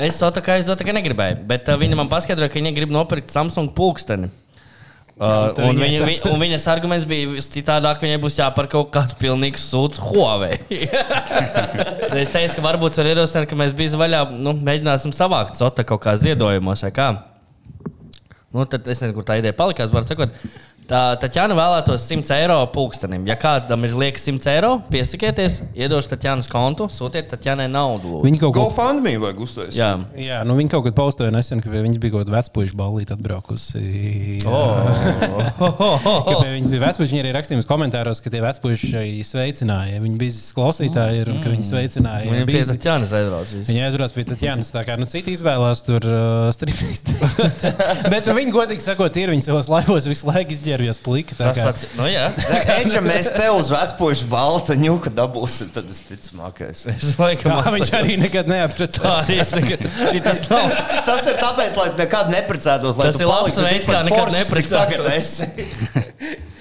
Es sotā kā aizdot, ka negribēju. Bet viņa man paskaidroja, ka viņa grib nopirkt Samsung pulksteni. Uh, un, viņa, tas- vi, un viņas arguments bija citādāk, viņai būs jāpērk kaut kāds pilnīgs sūds Huawei. Es teicu, ka varbūt ar ierosinājumu, ka mēs bijām vaļā, nu, mēģināsim savākt sota kaut kā ziedojumos kā. Nu, tad es nezinu, kur tā ideja palikās. Var sakot, Tā Tatjana vēlētos 100 eiro pulkstenim. Ja kādam ir liekas 100 eiro, piesakieties, iedošu Tatjanas kontu, sūtiet Tatjanai naudu. lūdzu. Viņi kaut ko. GoFundMe vajag uztaisīt. Jā, Jā, nu viņi kaut kad postoja nesen, ka viņas bija kaut kāda vecpuļu balīta atbraukusi. Ka pie viņas bija vecpuļi. Viņi arī rakstīja komentāros, ka tie vecpuļi sveicināja. Viņi bija klausītāji ir, un ka viņi sveicināja. viņam pie bizi- Tatjanas aizbraucis. Viņa aizbrauc pie Tatjana. Tā kā nu, citi izvēlās tur uh, strīdus. Bet nu, viņi, godīgi sakot, ir viņi savos laivos visu laiku izģērbjas plika. tā Tas kā- pats, nu jā. Eģe, mēs tev uz vecpuļu balta ņuka dabūsim, tad es ticamākais. Es laikam Tā viņš arī nekad Tā neaprecās. arī es nekad. Šitas nav. Tas ir tāpēc, lai nekad neprecētos. Lai Tas tu ir labs veids, kā nekad neprecētos.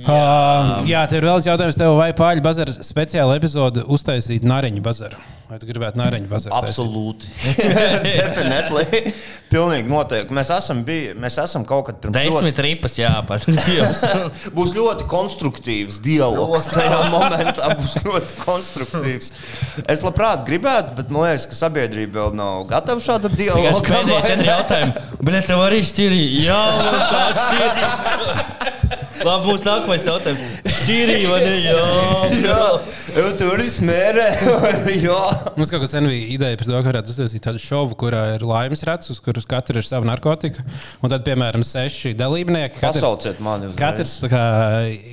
Uh, jā, tev ir vēl viens jautājums. Tev vai Pāļu bazara speciāla epizode uztaisīt Nāreņu bazaru? Vai tu gribētu Nāreņu bazaru? Absolūti. Definitely. Pilnīgi noteikti. Mēs esam, bij, mēs esam kaut kad pirms Desmit ripas jāpat. Būs ļoti konstruktīvs dialogs. Tajā momentā būs ļoti konstruktīvs. Es labprāt gribētu, bet man liekas, ka sabiedrība vēl nav gatava šādam dialogam. pēdējie četri jautājumi. Bet tev arī šķirīja. Jā, tā šķirīja. Labi, būs nākamais jautājums. Šķirīja vai ne? Jā. Jā, jau tur ir smērē. Jā. Mums kaut kāda senvija ideja par to, ka varētu uztaisīt tādu šovu, kurā ir laimes rats, uz kuras katra ir sava narkotika. Un tad, piemēram, seši dalībnieki. katrs- Pasauciet mani uzreiz. Katrs kā,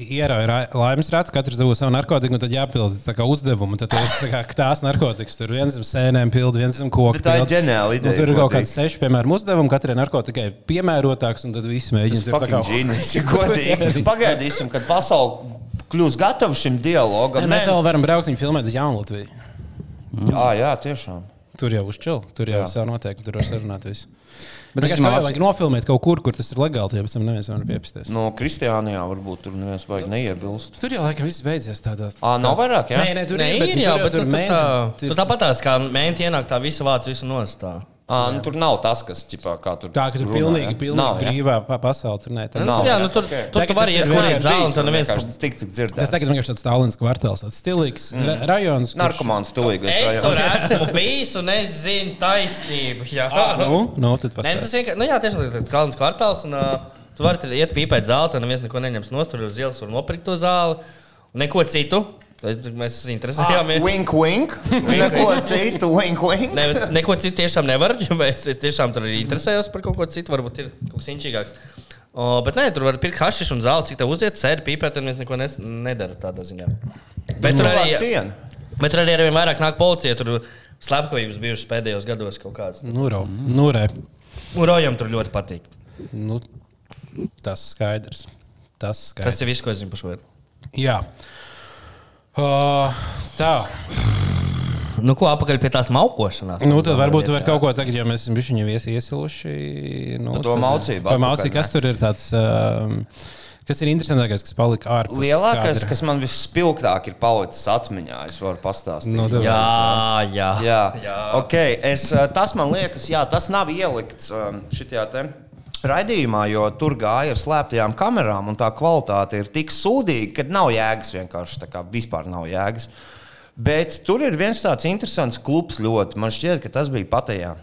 ierauj ra- laimes ratu, katrs dabū savu narkotiku, un tad jāpild tā kā uzdevumu. Tad tu esi tā kā tās narkotikas. Tur viens zem sēnēm pilda, viens zem koka. Bet tā ir ģeniāla Un ideja, Tur ir kaut kāds seši, piemēram, uzdevumi. Katrai narkotikai piemērotāks, un tad visi mēģina Tas tur tā kā. ja godīgi. Pagaidīsim, kad pasaule kļūs gatava šim dialogam. Mēs Nē, vēl varam braukt viņu filmēt uz Jaunlatviju. Jā, jā, tiešām. Tur jau uzčil, tur jau Jā. ir noteikti, tur var sarunāt visu. Bet Bet es domāju, ka nofilmēt kaut kur, kur tas ir legāli, ja pēc tam neviens nevar piepisties. No Kristiānijā varbūt tur neviens vajag neiebilst. Tur jau laikam viss beidzies tādā. Ā, nav vairāk, jā? Nē, nē, tur Nē, ir, bet ir jau, tur, bet tur, nu, tur, tā, tur, tu tāpat tās kā mēnti ienāk tā visu vācu, visu nostā. À, nu, tur nav tas, kas ķipā, kā tur tā, ka tur runā, pilnīgi, ja? pilnīgi Nav, ja? brīvā pa- pasaule. Tur, nē, tur Nu, nav. tur, jā, nu, tur, ok. tur tu Tagad vari tas iet ir iet zāli, un tur neviens. vienkārši tik, cik Tas dzirdēts. tagad vienkārši tāds tālāks kvartāls, tāds stilīgs mm. rajons. kurš- Narkomāns stilīgais Es tur rajons. esmu bijis un es zinu taisnību. Jā, Nu, nu, tad Nē, pastāsti. tas vienkārši, nu jā, tiešām tas ir kalns kvartāls. Un, uh, tu vari tur iet pīpēt zāli, un neviens neko neņems nostur uz ielas, var nopirkt to zāli. Un neko citu. Es- Mēs Ah, interesējāmies. Wink, wink. Neko citu, wink, wink. Ne, neko citu tiešām nevaru, jo es, es tiešām tur arī interesējos par kaut ko citu. Varbūt ir kaut kas inčīgāks. O, bet nē, tur var pirkt hašišu un zāli, cik tev uziet, sēdi pīpēt, un viens neko nes, nedara tādā ziņā. Bet tur arī, cienu. bet tur arī arvien vairāk nāk policija. Tur slepkavības bijušas pēdējos gados kaut kādas. Nu, ro, nu, re. Un Rojam tur ļoti patīk. Nu, tas skaidrs. Tas skaidrs. Tas ir viss, ko es zinu par šo. Jā. Uh, tā. Nu, ko apakaļ pie tās maukošanās? Nu, tad varbūt tu vari kaut ko tagad, jo mēs esam bijuši ies, iesiluši. Nu, Par to tad- maucību maucību, kas tur ir tāds. Um, Kas ir interesantākais, kas palika ārpus? Lielākais, kadra? kas man visspilgtāk ir palicis atmiņā, es varu pastāstīt. Nu, tad- Jā, jā. Jā, jā. Okay, es, eh, tas man liekas, jā, tas nav ielikts um, šajā te raidījumā, jo tur gāja ar slēptajām kamerām, un tā kvalitāte ir tik sūdīga, ka nav jēgas vienkārši. tā kā Vispār nav jēgas. Bet tur ir viens tāds interesants klubs ļoti. Man šķiet, ka tas bija patējā.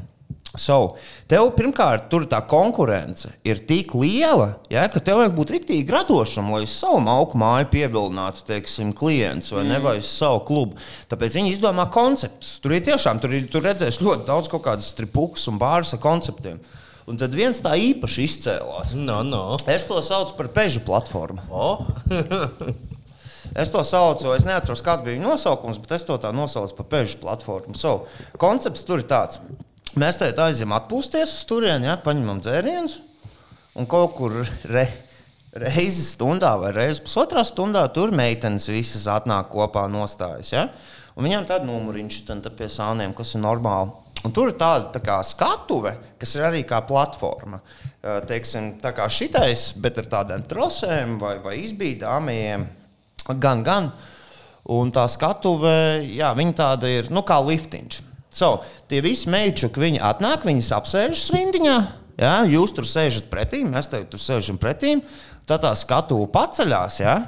So, tev pirmkārt, tur tā konkurence ir tik liela, ja, ka tev vajag būt rīktīgi radošam, lai uz savu augu māju pievilinātu teiksim, klientus vai ne vai uz savu klubu. Tāpēc viņi izdomā konceptus. Tur ir tiešām, tur, ir, tur redzēs ļoti daudz kaut kādas stripukus un bārus ar konceptiem. Un tad viens tā īpaši izcēlās. No, no. Es to saucu par pežu platformu. O, Es to saucu, es neatceros, kāds bija viņa nosaukums, bet es to tā nosaucu par pežu platformu. So, koncepts tur ir tāds. Mēs te aizjām atpūsties uz turieni, ja, paņemam dzērienus un kaut kur re, reizi stundā vai reizi pusotrā stundā tur meitenes visas atnāk kopā nostājas. Ja? Un viņām tāda numuriņš tad pie sāniem, kas ir normāli. Un tur ir tāda tā kā skatuve, kas ir arī kā platforma. Teiksim, tā kā šitais, bet ar tādām trosēm vai, vai izbīdāmajiem. Gan, gan. Un tā skatuve, jā, viņa tāda ir nu, kā liftiņš. So, tie visi meičuki, viņi atnāk, viņas apsēžas rindiņā. Jā, jūs tur sēžat pretī, mēs te tur sēžam pretī. Tad tā skatuve paceļās, jā,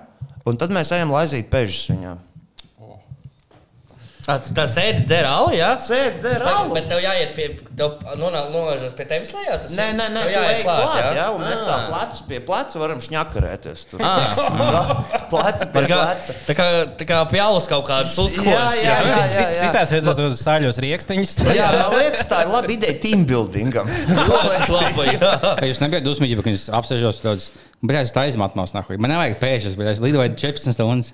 un tad mēs ejam laizīt pežus viņām. Tā sēdi dzēra alu, jā? Sēdi, dzer Bet, alu. bet tev jāiet pie, nolaižas pie tevis lejā. Tas Nē, nē, nē, tu ej klāt, jā, jā? un mēs tā Ah. plecu pie pleca varam šņakarēties tur. Ah. Pleca Par pie pleca. tā kā, tā kā pjālus kaut kāds uzkodas. Jā, jā, jā, jā, jā. Citās vietās tur sāļos rīkstiņus. Jā, man liekas, tā ir laba ideja team buildingam. Labi, jā. Jūs nebijat dusmīgi, ka es apsēžos daudz? Bet es tā izmatnos, nahuj. Man nevajag pēšas, bet es lidoju 14 stundas.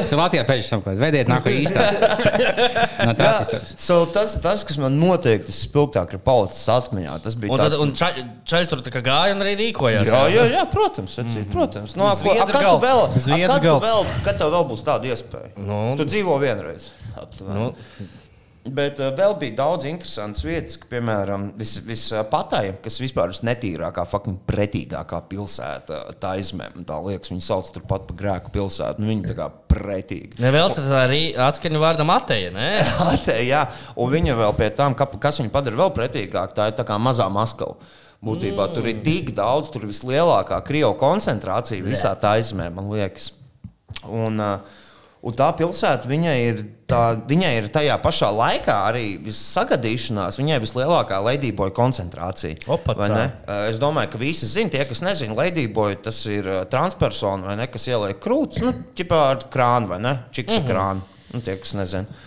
Es Latvijā pēšas apkārt. Vediet, nahuj, īstās. No tās izstāsts. so tas ir tas, kas man noteikti spilgtāk ir palicis atmiņā. Tas bija Un, tad, tāds- un čaļ, čaļ tur tā kā gāja un arī rīkojās. Jā, jā, jā, protams, sacīt, protams. No, ko, a, kad, tu vēl, a, kad, tu vēl, kad tev vēl būs tāda iespēja? Nu. Tu dzīvo vienreiz. aptuveni. Nu. Bet uh, vēl bija daudz interesantas vietas, ka, piemēram, vispatājiem, kas vispār ir netīrākā, fucking pretīgākā pilsēta, tā izmēma. Tā liekas, viņi sauc turpat pa grēku pilsētu. Nu, viņi tā kā pretīgi. Nevēl tas arī atskaņu vārdam atēja, ne? Ate, jā, un viņa vēl pie ka, kas viņu padara vēl pretīgāk, tā ir tā kā mazā Maskava. Būtībā mm. tur ir tik daudz, tur ir vislielākā krievu koncentrācija visā tā izmē, man liekas. Un, uh, un tā pilsēta, viņai ir, tā, viņai ir tajā pašā laikā arī sagadīšanās, viņai ir vislielākā Ladyboy koncentrācija. Opa? Uh, Es domāju, ka visi zina, tie, kas nezina, Ladyboy tas ir uh, transpersona, vai ne, kas ieliek krūtis, nu, ķipā ar krānu, vai ne? Čiks ar krānu. Nu, tie, kas nezina.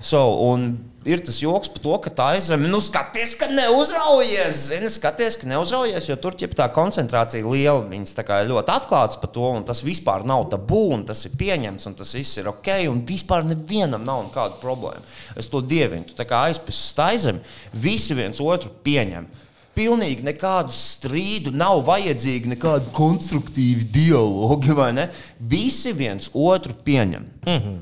So, un ir tas joks par to, ka tā aizem, nu, skaties, ka neuzraujies. Zini, skaties, ka neuzraujies, jo tur ķip, tā koncentrācija liela. Viņas tā kā ļoti atklātas par to, un tas vispār nav tabū, un tas ir pieņemts, un tas viss ir ok, un vispār nevienam nav nekāda problēma. Es to dievinu. Tu tā kā aizpēsi staizem, visi viens otru pieņem. Pilnīgi nekādu strīdu, nav vajadzīgi nekādi konstruktīvi dialogi, vai ne? Visi viens otru pieņem. Mm -hmm.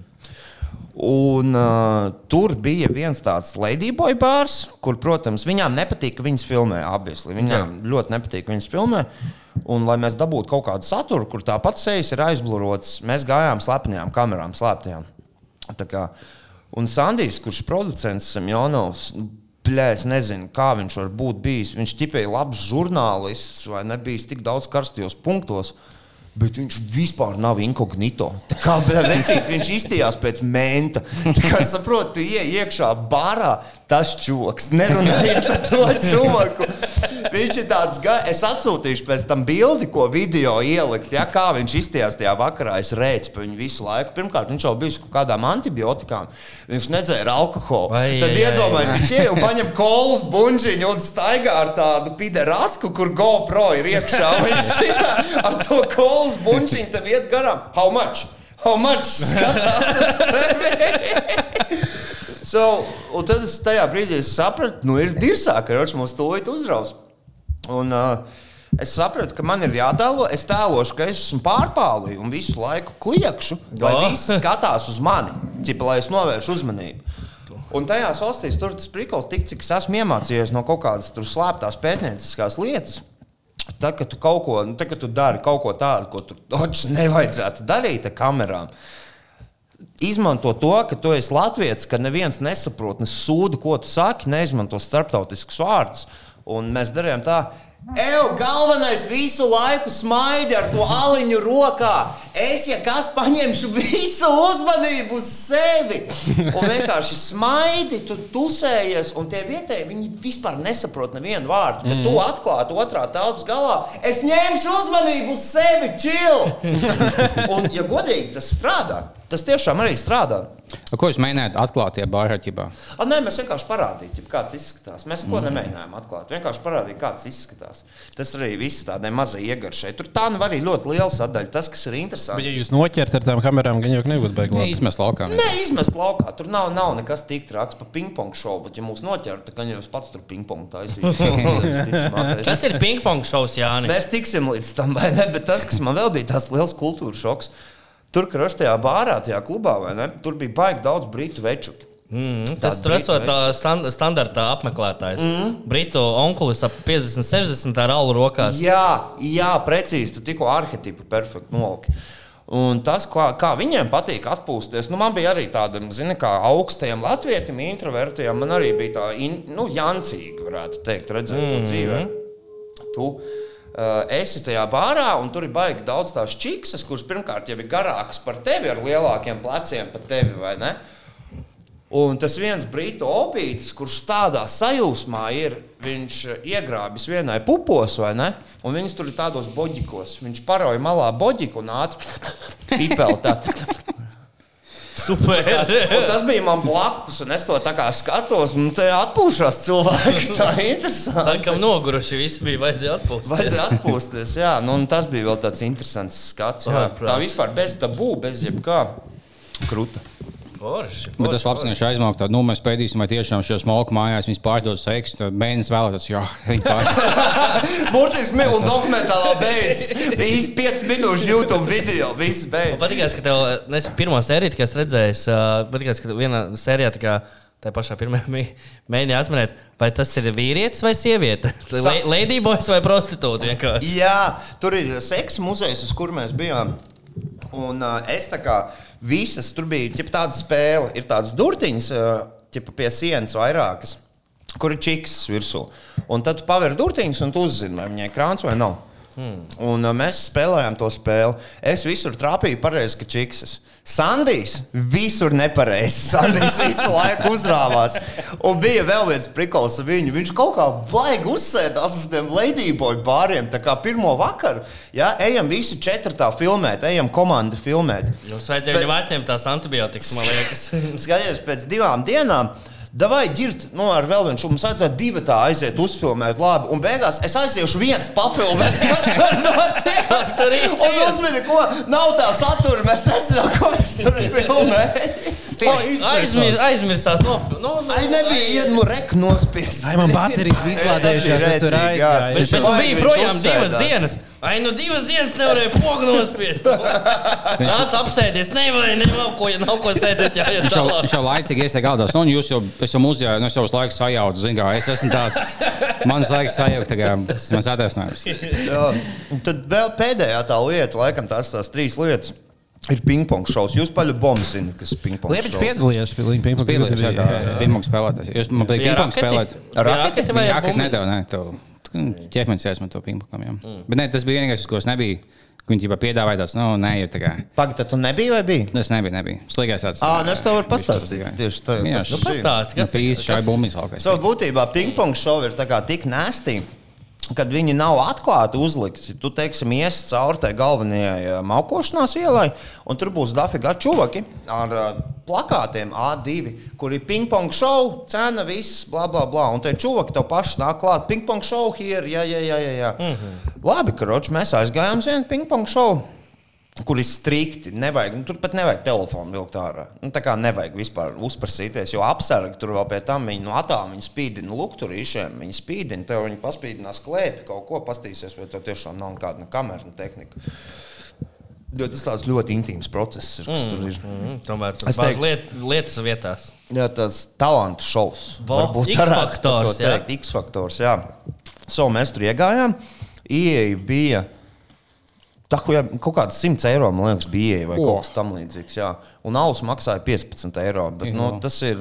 Un uh, tur bija viens tāds Ladyboy bārs, kur, protams, viņām nepatīk, ka viņas filmē. Obviously. Viņām Jā. ļoti nepatīk, ka viņas filmē. Un, lai mēs dabūtu kaut kādu saturu, kur tāpat sejas ir aizblurotas, mēs gājām slepenajām kamerām, slēptajām. Kā, un Sandijs, kurš producents Semjonovs, Bļā, es nezinu, kā viņš var būt bijis. Viņš tipēji labs žurnālists vai nebijis tik daudz karstajos punktos. Bet viņš vispār nav inkognito. Tā kā vecīt, viņš izstījās pēc menta. Tā kā saprotu, tu ej iekšā barā, tas čūks. Nerunājiet ar to čūku. Viņš ir tāds, ga- es atsūtīšu pēc tam bildi, ko video ielikt. Ja, kā viņš izstījās tajā vakarā, es redzu pa viņu visu laiku. Pirmkārt, viņš jau bija uz kaut kādām antibiotikām. Viņš nedzēra alkoholu. Ai, Tad iedomājieties, viņš ej un paņem kolas buļbuļsāģi un staigā ar tādu piderasku, kur GoPro ir iekšā. Ar to kolas buļbuļsāģi tam iet garām. How much? How much? Skatās uz tevi. So, un tad es tajā brīdī es sapratu, nu ir dirzāk, ka mums tūlīt uzraus. Un, uh, es sapratu, ka man ir jātēlo, es tēlošu, ka es esmu pārpālījis un visu laiku kliekšu, lai Oh. visi skatās uz mani, ķipa, lai es novēršu uzmanību. Un tajās valstīs tur tas prikals, tik cik es esmu iemācījies no kaut kādas slēptās pētnieciskās lietas. Tad, kad tu kaut ko, nu, tad, kad tu dari kaut ko tādu, ko tu taču nevajadzētu darīt ar kamerām, izmanto to, ka tu esi latviečs, ka neviens nesaprot, ne sūdu, ko tu saki, neizmanto starptautiskus vārdus. Un mēs darījām tā. Evo, galvenais visu laiku smaidi ar to aliņu rokā. Es, ja kas, paņemšu visu uzmanību uz sevi. Un vienkārši smaidi, tu tusējies, un tie vietējie viņi vispār nesaprot nevienu vārdu. Bet tu atklāti otrā telpas galā. Es ņemšu uzmanību uz sevi, chill! Un, ja godīgi, tas strādā. Tas tiešām arī strādā. Ko jūs mēģinājāt atklāt? A, nē, mēs vienkārši parādījām, kāds izskatās. Mēs neko nemēģinājām atklāt. Vienkārši parādījām, kāds izskatās. Tas arī viss tādai mazai iegaršai. Tur tā nu arī ļoti liela sadaļa. Tas, kas ir Bet, interesanti. ja jūs noķert ar tām kamerām, gan jau nebūtu baigi. Nē, izmest laukā. Nē, izmest laukā. Tur nav, nav nekas tik traks par ping-pong šovu. Bet, ja mūs noķer, tad gan jau es pats tur ping-pong taisīju. Tas ir ping-pong šovs, Jānis. Mēs tiksim līdz tam, vai ne? Bet tas, kas man vēl bija tas liels kultūras šoks, tur, kur es tajā bārā, tajā klubā, vai ne? Tur bija baigi daudz brītu veču. Mm, tas tur esot stand, standarta apmeklētājs. Mm. Britu onkulis ap 50, 60 ar alu rokās. Jā, jā, precīzi. Tu tikko arhitektu perfekti noliki. Un tas, kā, kā viņiem patīk atpūsties, nu, man bija arī tāda, zini, kā augstajam latvietim, introvertiem. Man arī bija tā, in, nu, jancīga, varētu teikt, redzēt mm -hmm. dzīvē. Tu esi tajā bārā, un tur ir baigi daudz tās čiksas, kuras pirmkārt jau ir garākas par tevi, ar lielākiem pleciem par tevi, vai ne? Un tas viens brītu opītis, kurš tādā sajūsmā ir, viņš eh, iegrābis vienai pupos, vai ne? Un viņas tur ir tādos boģikos. Viņš paroja malā boģiku un ātri pipeli. Super. Un tas bija man blakus, un es to tā kā skatos, un te atpūšās cilvēki. Tā ir interesanti. Laikam noguruši visi bija vajadzēja atpūsties. Vajadzēja atpūsties, jā. Nu, un tas bija vēl tāds interesants skats. Jā. Tā vispār bez tabū, bez jebkā krūta. Forši, Bet tas forši, labs, ka viņš aizmāk tādu, nu, mēs pētīsim, vai tiešām šos smalku mājās viņas pārdod seksu. Tad bērns vēlētos, jā, viņi pārdod. Burtiski mīlu dokumentālā beidzas. Īsti 5 minūšu YouTube video. Viss Man beidzas. patīkās, ka tev nes, pirmā sērija, kas redzējis, uh, patīkās, ka vienā sērijā tā kā. Tā pašā pirmā mēģināja atminēt, vai tas ir vīrietis vai sieviete. Ladyboys vai prostitūta vienkārši. Jā, tur ir seksa muzejs, uz kur mēs bijām. Un uh, es tā kā visas, tur bija ķip, tāda spēle, ir tādas durtiņas ķip, pie sienas vairākas, kur ir čiks virsū. Un tad tu paver durtiņas un tu uzzini, vai viņai krāns vai nav. Hmm. Un uh, mēs spēlējām to spēli. Es visur trāpīju pareizi, ka čiksas. Sandijs visur nepareizi. Sandijs visu laiku uzrāvās. Un bija vēl viens prikals ar viņu. Viņš kaut kā baigi uzsēdās uz tiem ladyboy bāriem. Tā kā pirmo vakaru, ja ejam visi četrtā filmēt, ejam komandu filmēt. Jums vajadzēja Pēc- viņam atņemt tās antibiotikas, man liekas. Skaties, pēc divām dienām. Davai, ģirt, nu, ar vēl vienu šūnu. Mums vajadzētu divi tā aiziet, uzfilmēt, labi. Un beigās es aiziešu viens papildināt, kas tur notiek. Kas tur īsti Un ir? uzmini, ko nav tā satura. Mēs nezinām, ko viņš tur filmē. Aizmir, aizmirsās no no, no, Ai, nebija iedmu rek nospiest. Ai, man baterijas bija izlādējušās, es tur jā. aizgāju. Bet, bet tu biji projām divas dienas. Ai, nu divas dienas nevarēja pogu nospiest. Nāc apsēties, nevajag, nav ko, nav ko sēdēt, jā, ir Viņš jau, viņš jau laicīgi iesaka galdos. Nu, jūs jau, es jau muzejā, nu, es jau uz laiku sajautu. Zinu, kā es esmu tāds. Mans laiks sajaukt, tagad tas ir mans attaisnojums. Jā. Un tad vēl pēdējā tā lieta, laikam tās tās trīs lietas. Ir ping-pong šovs. Jūs paļu bombu zināt, kas ir ping-pong Liepiņš piedalījās pie viņa pingpong. Kā pingpong spēlētājs. Jūs man Bija pingpong raketi? spēlēt. Raketi? raketi vai bumbiņu? nedēļ, ne, tev ķermenis jāsmet to pingpongam. jā. Bet ne, tas bija vienīgais, uz ko es nebiju. Viņi jau piedāvāja tāds, nu, nē, jau tā kā. Pagaid, tad tu nebija vai bija? Tas nebija, nebija. Slikais tāds. Ā, nu es tev varu pastāstīt. Tieši tā. Jā, kas nu, tas ir. Pastāsti, Nu, kas pīs šai kas- bumbiņas laukais. So, būtībā ping-pong šovi ir tā kā tik nēstīgi. Kad viņi nav atklāti uzlikti, tu teiksim, iesi cauri tai galvenajai ā, maukošanās ielai, un tur būs dafiga čuvaki ar ā, plakātiem A2, kur ir ping-pong šovu, cena, viss, bla, bla, bla. Un tie čuvaki tev paši nāk klāt, ping-pong šovu hier, jā, jā, jā. jā, jā. Mm -hmm. Labi, karoči, mēs aizgājām uz vienu ping-pong šovu. Kur ir strikti. Nevajag, nu, tur pat nevajag telefonu vilkt ārā. Nu, tā kā nevajag vispār uzprasīties, jo apsargi tur vēl pie tam viņi no attāluma viņi spīdina lukturīšiem. Viņi spīdina, tev viņi paspīdinās klēpi kaut ko, pastīsies, vai tev tiešām nav nekāda ne kamera, tehnika. Jo tas tāds ļoti intīms process, ir, kas mm. tur ir. Mm, Tomēr Es tas ir liet, lietas vietās. Jā, tas talantu šovs. Varbūt X varētu faktors, to jā. X faktors, jā. So mēs tur iegājām. Ieja bija. Tā kā kaut kāds 100 eiro, man liekas, bija vai O. kaut kas tamlīdzīgs. jā. Un auss maksāja 15 eiro. Bet, nu, Jā. tas ir.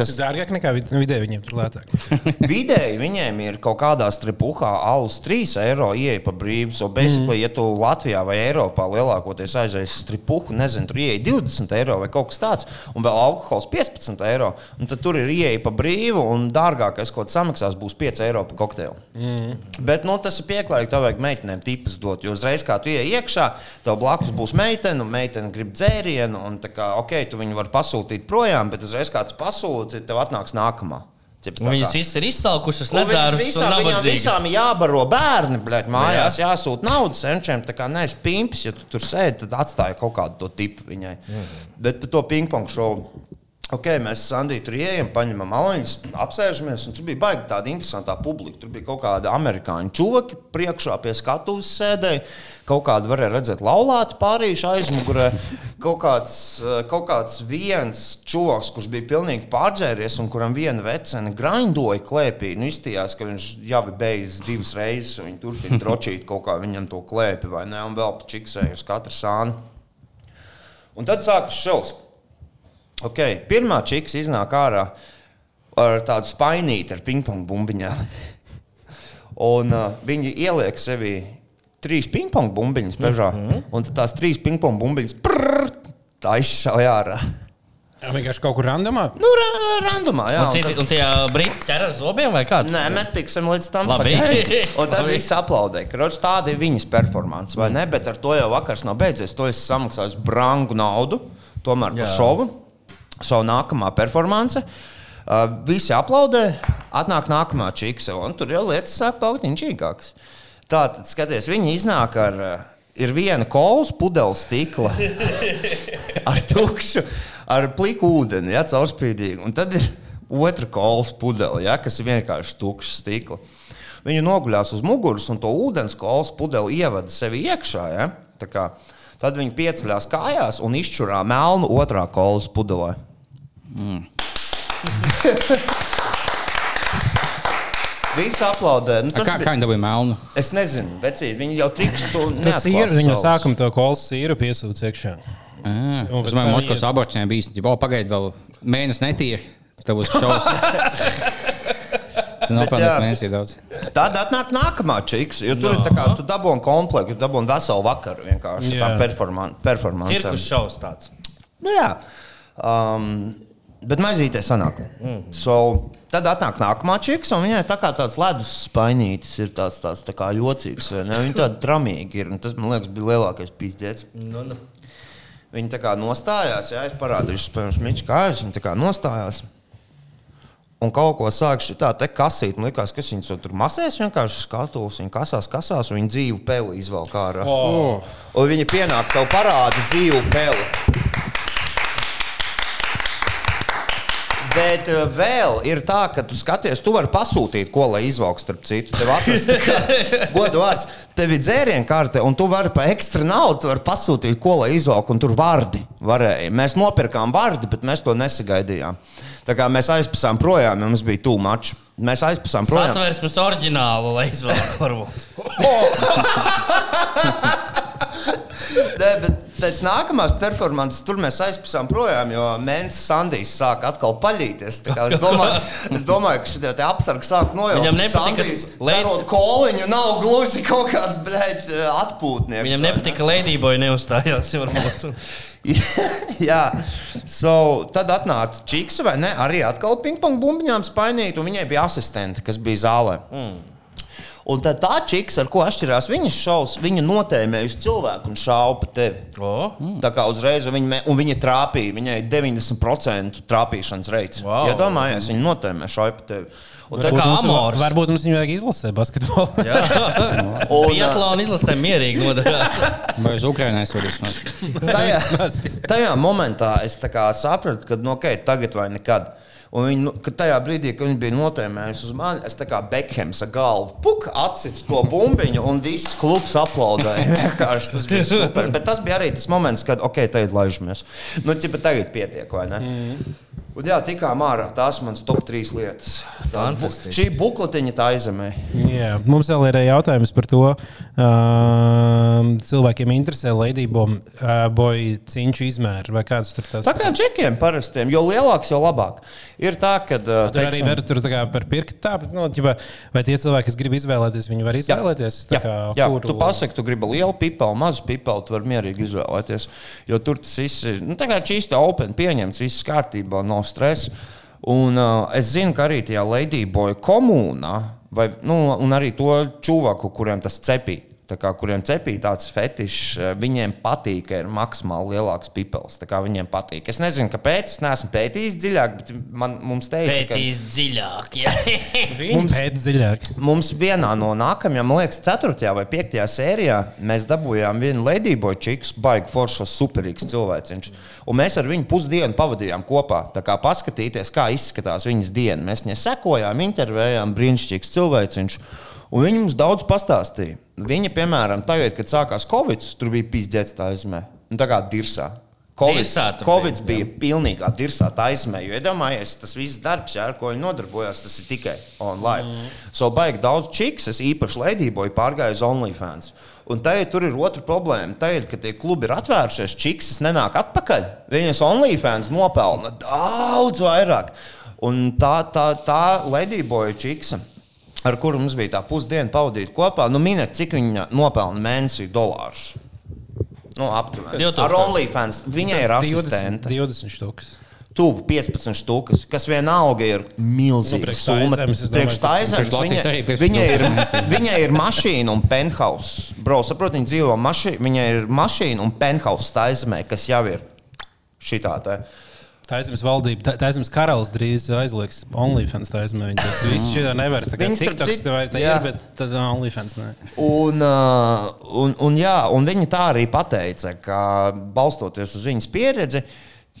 Tas ir dārgāk nekā vid- vidēji viņiem tur lētāk. vidēji viņiem ir kaut kādā stripuhā alus 3 eiro ieeja pa brīvu. So, basically, mm. ja tu Latvijā vai Eiropā lielākoties aizies stripuhu, nezinu, tur ieeja 20 eiro vai kaut kas tāds, un vēl alkohols 15 eiro, un tad tur ir ieeja pa brīvu, un dārgākais, ko samaksās, būs 5 eiro par kokteili. Mm. Bet nu, tas ir pieklājīgi, tev vajag meitenēm tipas dot, jo uzreiz, kā tu ienāc iekšā, tev blakus būs meitene, un meitene grib dzērienu, un tā kā, ok, tu viņu vari pasūtīt projām, bet uzreiz, kā tu pasūti, tev atnāks nākamā. Viņas visas ir izsalkušas, nedzērušas visām, viņām visām ir jābaro bērni, bļaļ, mājās, jāsūta naudas senčiem. Tā kā nevis pimps, ja tu tur sēdi, tad atstāja kaut kādu to tipu viņai. Bet par to ping-pong šovu. Ok, mēs Sandiju tur ienākam, paņemam aliņus, apsēžamies. un Tur bija baigi tāda interesanta publika. Tur bija kaut kāda amerikāņu čūvaki priekšā pie skatuves sēdēja. Kaut kāda varēja redzēt laulāti pārīšu aizmugurē. Kaut kāds, eh, kaut kāds viens čūvaks, kurš bija pilnīgi pārģēries un kuram viena vecene grindoja klēpī. Nu, izstījās, ka viņš jau ir beidzis divas reizes, un viņi turpina drošīt kaut kā viņam to klēpi vai ne, un vēl pačiksēja uz katru sānu. Un tad sākas šovs. Okay, pirmā čiks iznāk ārā ar tādu spainīti ar pingpong bumbiņām. Un uh, viņi ieliek sevī trīs pingpong bumbiņas mežā. Mm -hmm. Un tad tās trīs pingpong bumbiņas prrr, tā izšauja ārā. Jā, vienkārši kaut kur randomā. Nu, ra randumā, jā. Un, un un tie brīti ķer ar zobiem vai kāds? Nē, mēs tiksim līdz tam. Pat. Un tad viss aplaudē. Kroč, tāda ir viņas performance, vai ne? Bet ar to jau vakars nav beidzies. To es samaksāju brangu naudu, tomēr par Jā. šovu. Savu nākamā performance. Uh, visi aplaudē, atnāk nākamā čiksa, un tur jau lietas sāk palikt inčīgākas. Tā tad, skaties, viņi iznāk ar. Uh, Ir viena kolas pudele stikla ar tukšu, ar pliku ūdeni, ja, caurspīdīgi. Un tad ir otra kolas pudele, ja, kas ir vienkārši tukša stikla. Viņu noguļās uz muguras un to ūdens kolas pudeli ievada sevi iekšā. Ja, tad viņi pieceļās kājās un izčurā melnu otrā kolas pudelē. Visi aplaudē. Nu, tas Kā, bija- kā viņi dabūja melnu? Es nezinu, vecīt, viņi jau triks to Tas ir viņa sākuma to kolas sīru piesūdz iekšā. Un Es domāju, Moskavas iet- aborcijā bija īstenībā. O, pagaidi, vēl mēnesis netīri. Tev būs šausmas. Jā. mēnesī daudz. Tad atnāk nākamā čiks, jo tur no. ir tā kā tu dabūji komplektu, tu dabūji veselu vakaru vienkārši Jā. tā performan performance. Cirkus šovs tāds. Nu, jā, um, bet maizītē sanāk. Mm. So, tad atnāk nākamā čiks, un viņai tā kā tāds ledus spainītis ir tāds, tāds tā kā jocīgs. vai ne? Viņa tāda tramīga ir, un tas man liekas bija lielākais pīzdēts. Nu, nu. Viņa tā kā nostājās, jā, es parādīšu, spēļus miču kājas, viņa tā kā nostājās. Un kaut ko sāk šī tā te kasīt. Man liekas, kas viņas tur masēs, vienkārši skatos. Viņa kasās, kasās, un viņa dzīvu peli izvelk ārā. Oh. Un viņa pienāk tev parāda dzīvu peli. Bet uh, vēl ir tā, ka tu skaties, tu vari pasūtīt, ko lai izvelk starp citu. Tev atrast, kā, godu vārds, tev ir dzērienu karte, un tu vari pa ekstra naudu pasūtīt, ko lai izvelk, un tur vardi varēja. Mēs nopirkām vardi, bet mēs to nesagaidījām. Tā kā mēs aizpasām projām, jo mums bija tuvu mačs. Mēs aizpasām projām. Satversmes oriģinālu, lai izvēlētu varbūt. Nē, bet pēc nākamās performances tur mēs aizpasām projām, jo Mēnesis Sandijs sāk atkal paļīties. Es domāju, es domāju ka šie apsargi sāk nojaust. Viņam ka Sandijs, lēt- darot koliņu, nav gluži kaut kāds blēķis atpūtnieks. Viņam nepatika, ka Ladyboy neuzstājās. Jā, so, tad atnāca Čiks, vai ne? Arī atkal pingpong bumbiņām spainīt, un viņai bija asistente, kas bija zālē. Mm. Un tad tā čiks, ar ko atšķirās viņas šovs, viņa notēmējusi cilvēku un šāva pa tevi. O, Tā kā uzreiz viņa, un viņa trāpīja, viņai 90% trāpīšanas reids. Wow. Ja domājies, viņa notēmē šāva pa tevi. Un Tā kā Amors. Varbūt mums viņu vajag izlasīt basketbolu. un, Pietlāna izlasē mierīgi nodarbojas. Vai uz Ukraiņu aizsūtīs? tajā, tajā momentā es sapratu, ka nu, okay, tagad vai nekad. Un viņi, nu, tajā brīdī, kad viņi bija notēmējuši uz mani, es tā kā Bekhams ar galvu puk, atsitu to bumbiņu, un viss klubs aplaudēja. Tas bija super. Bet tas bija arī tas moments, kad, ok, tagad laižamies. Nu, ķipa, tagad pietiek, vai ne? Mm. Un, jā, tikām ārā. Tās manas top trīs lietas. Tā, šī bukletiņa tā aizemē. Jā, mums vēl ir jautājums par to, um, cilvēkiem interesē Ladyboy uh, cīņu izmēri vai kāds tur tas Tā kā džekiem parastiem, jo lielāks, jo labāk. Ir tā, ka. Uh, Tur arī var tur tā par pirkstu tādu, nu, ģipa, vai tie cilvēki, kas grib izvēlēties, viņi var izvēlēties. tā Jā, kā, jā kuru- tu pasaki, tu gribi lielu pipeli, mazu pipeli, tu vari mierīgi izvēlēties. Jo tur tas viss ir nu, tā kā čīsti open, pieņemts, viss kārtībā, nav stresa. Un uh, es zinu, ka arī tajā Ladyboy komunā, vai, nu, un arī to čuvaku, kuriem tas cepīja. Tā kā, kuriem cepīja tāds fetišs, eh, viņiem patīk, ka ir maksimāli lielāks pipels. Viņiem patīk. Es nezinu, kāpēc. Es neesmu pētījis dziļāk, bet man, mums teica, ka Pētīs dziļāk. Viņi mums- pēc dziļāk. Mums vienā no nākamajām, man liekas, 4. vai 5. sērijā mēs dabūjām vienu Ladyboy čiks, baigi foršs, superīgs cilvēciņš. Un mēs ar viņu pusdienu pavadījām kopā. Tā kā paskatīties, kā izskatās viņas diena. Mēs viņai sekojām, intervējām, brīnišķīgs cilvēciņš. Un viņi mums daudz pastāstīja. Viņa, piemēram, tagad, kad sākās Covid, tur bija pizdzēts tā aizmē. Nu, tā kā dirsā. Covid, Dirsā Covid bija, bija pilnīgā dirsā aizmē. Jo, iedomājieties, tas viss darbs, jā, ar ko viņi nodarbojās, tas ir tikai online. Mm. So, baigi daudz čiks, es īpaši Ladyboy pārgāju uz OnlyFans. Un tur ir otra problēma. Tagad, kad tie klubi ir atvēršies, čiks nenāk atpakaļ. Viņas OnlyFans nopelna daudz vairāk. Un tā, tā, tā Ladyboy čiksa ar kuru mums bija tā pusdiena pavadīta kopā, nu, minēt, cik viņa nopelna mēnesī dolārus. Nu, aptuveni. 2000. Ar OnlyFans viņai ir 20, asistente. 20 štukas. tuvu 15 štukas, kas vienalga ir milzīga Nu, summa. Priekš Priekš Latvijas viņa- arī 15 Viņai ir, viņai ir mašīna un penthouse. Bro, saprot, viņa dzīvo mašīnā. Viņai ir mašīna un penthouse Taizemē, kas jau ir šitā. Te. Taizemes valdība, Taizemes karalis drīz aizliegs OnlyFans. Taizemē. Viņi teiks, visi šī nevar. Tā kā Viņi, TikToks tev ir, tā jā. ir, bet tad OnlyFans nē. Un, uh, un, un, jā, un viņa tā arī pateica, ka balstoties uz viņas pieredzi,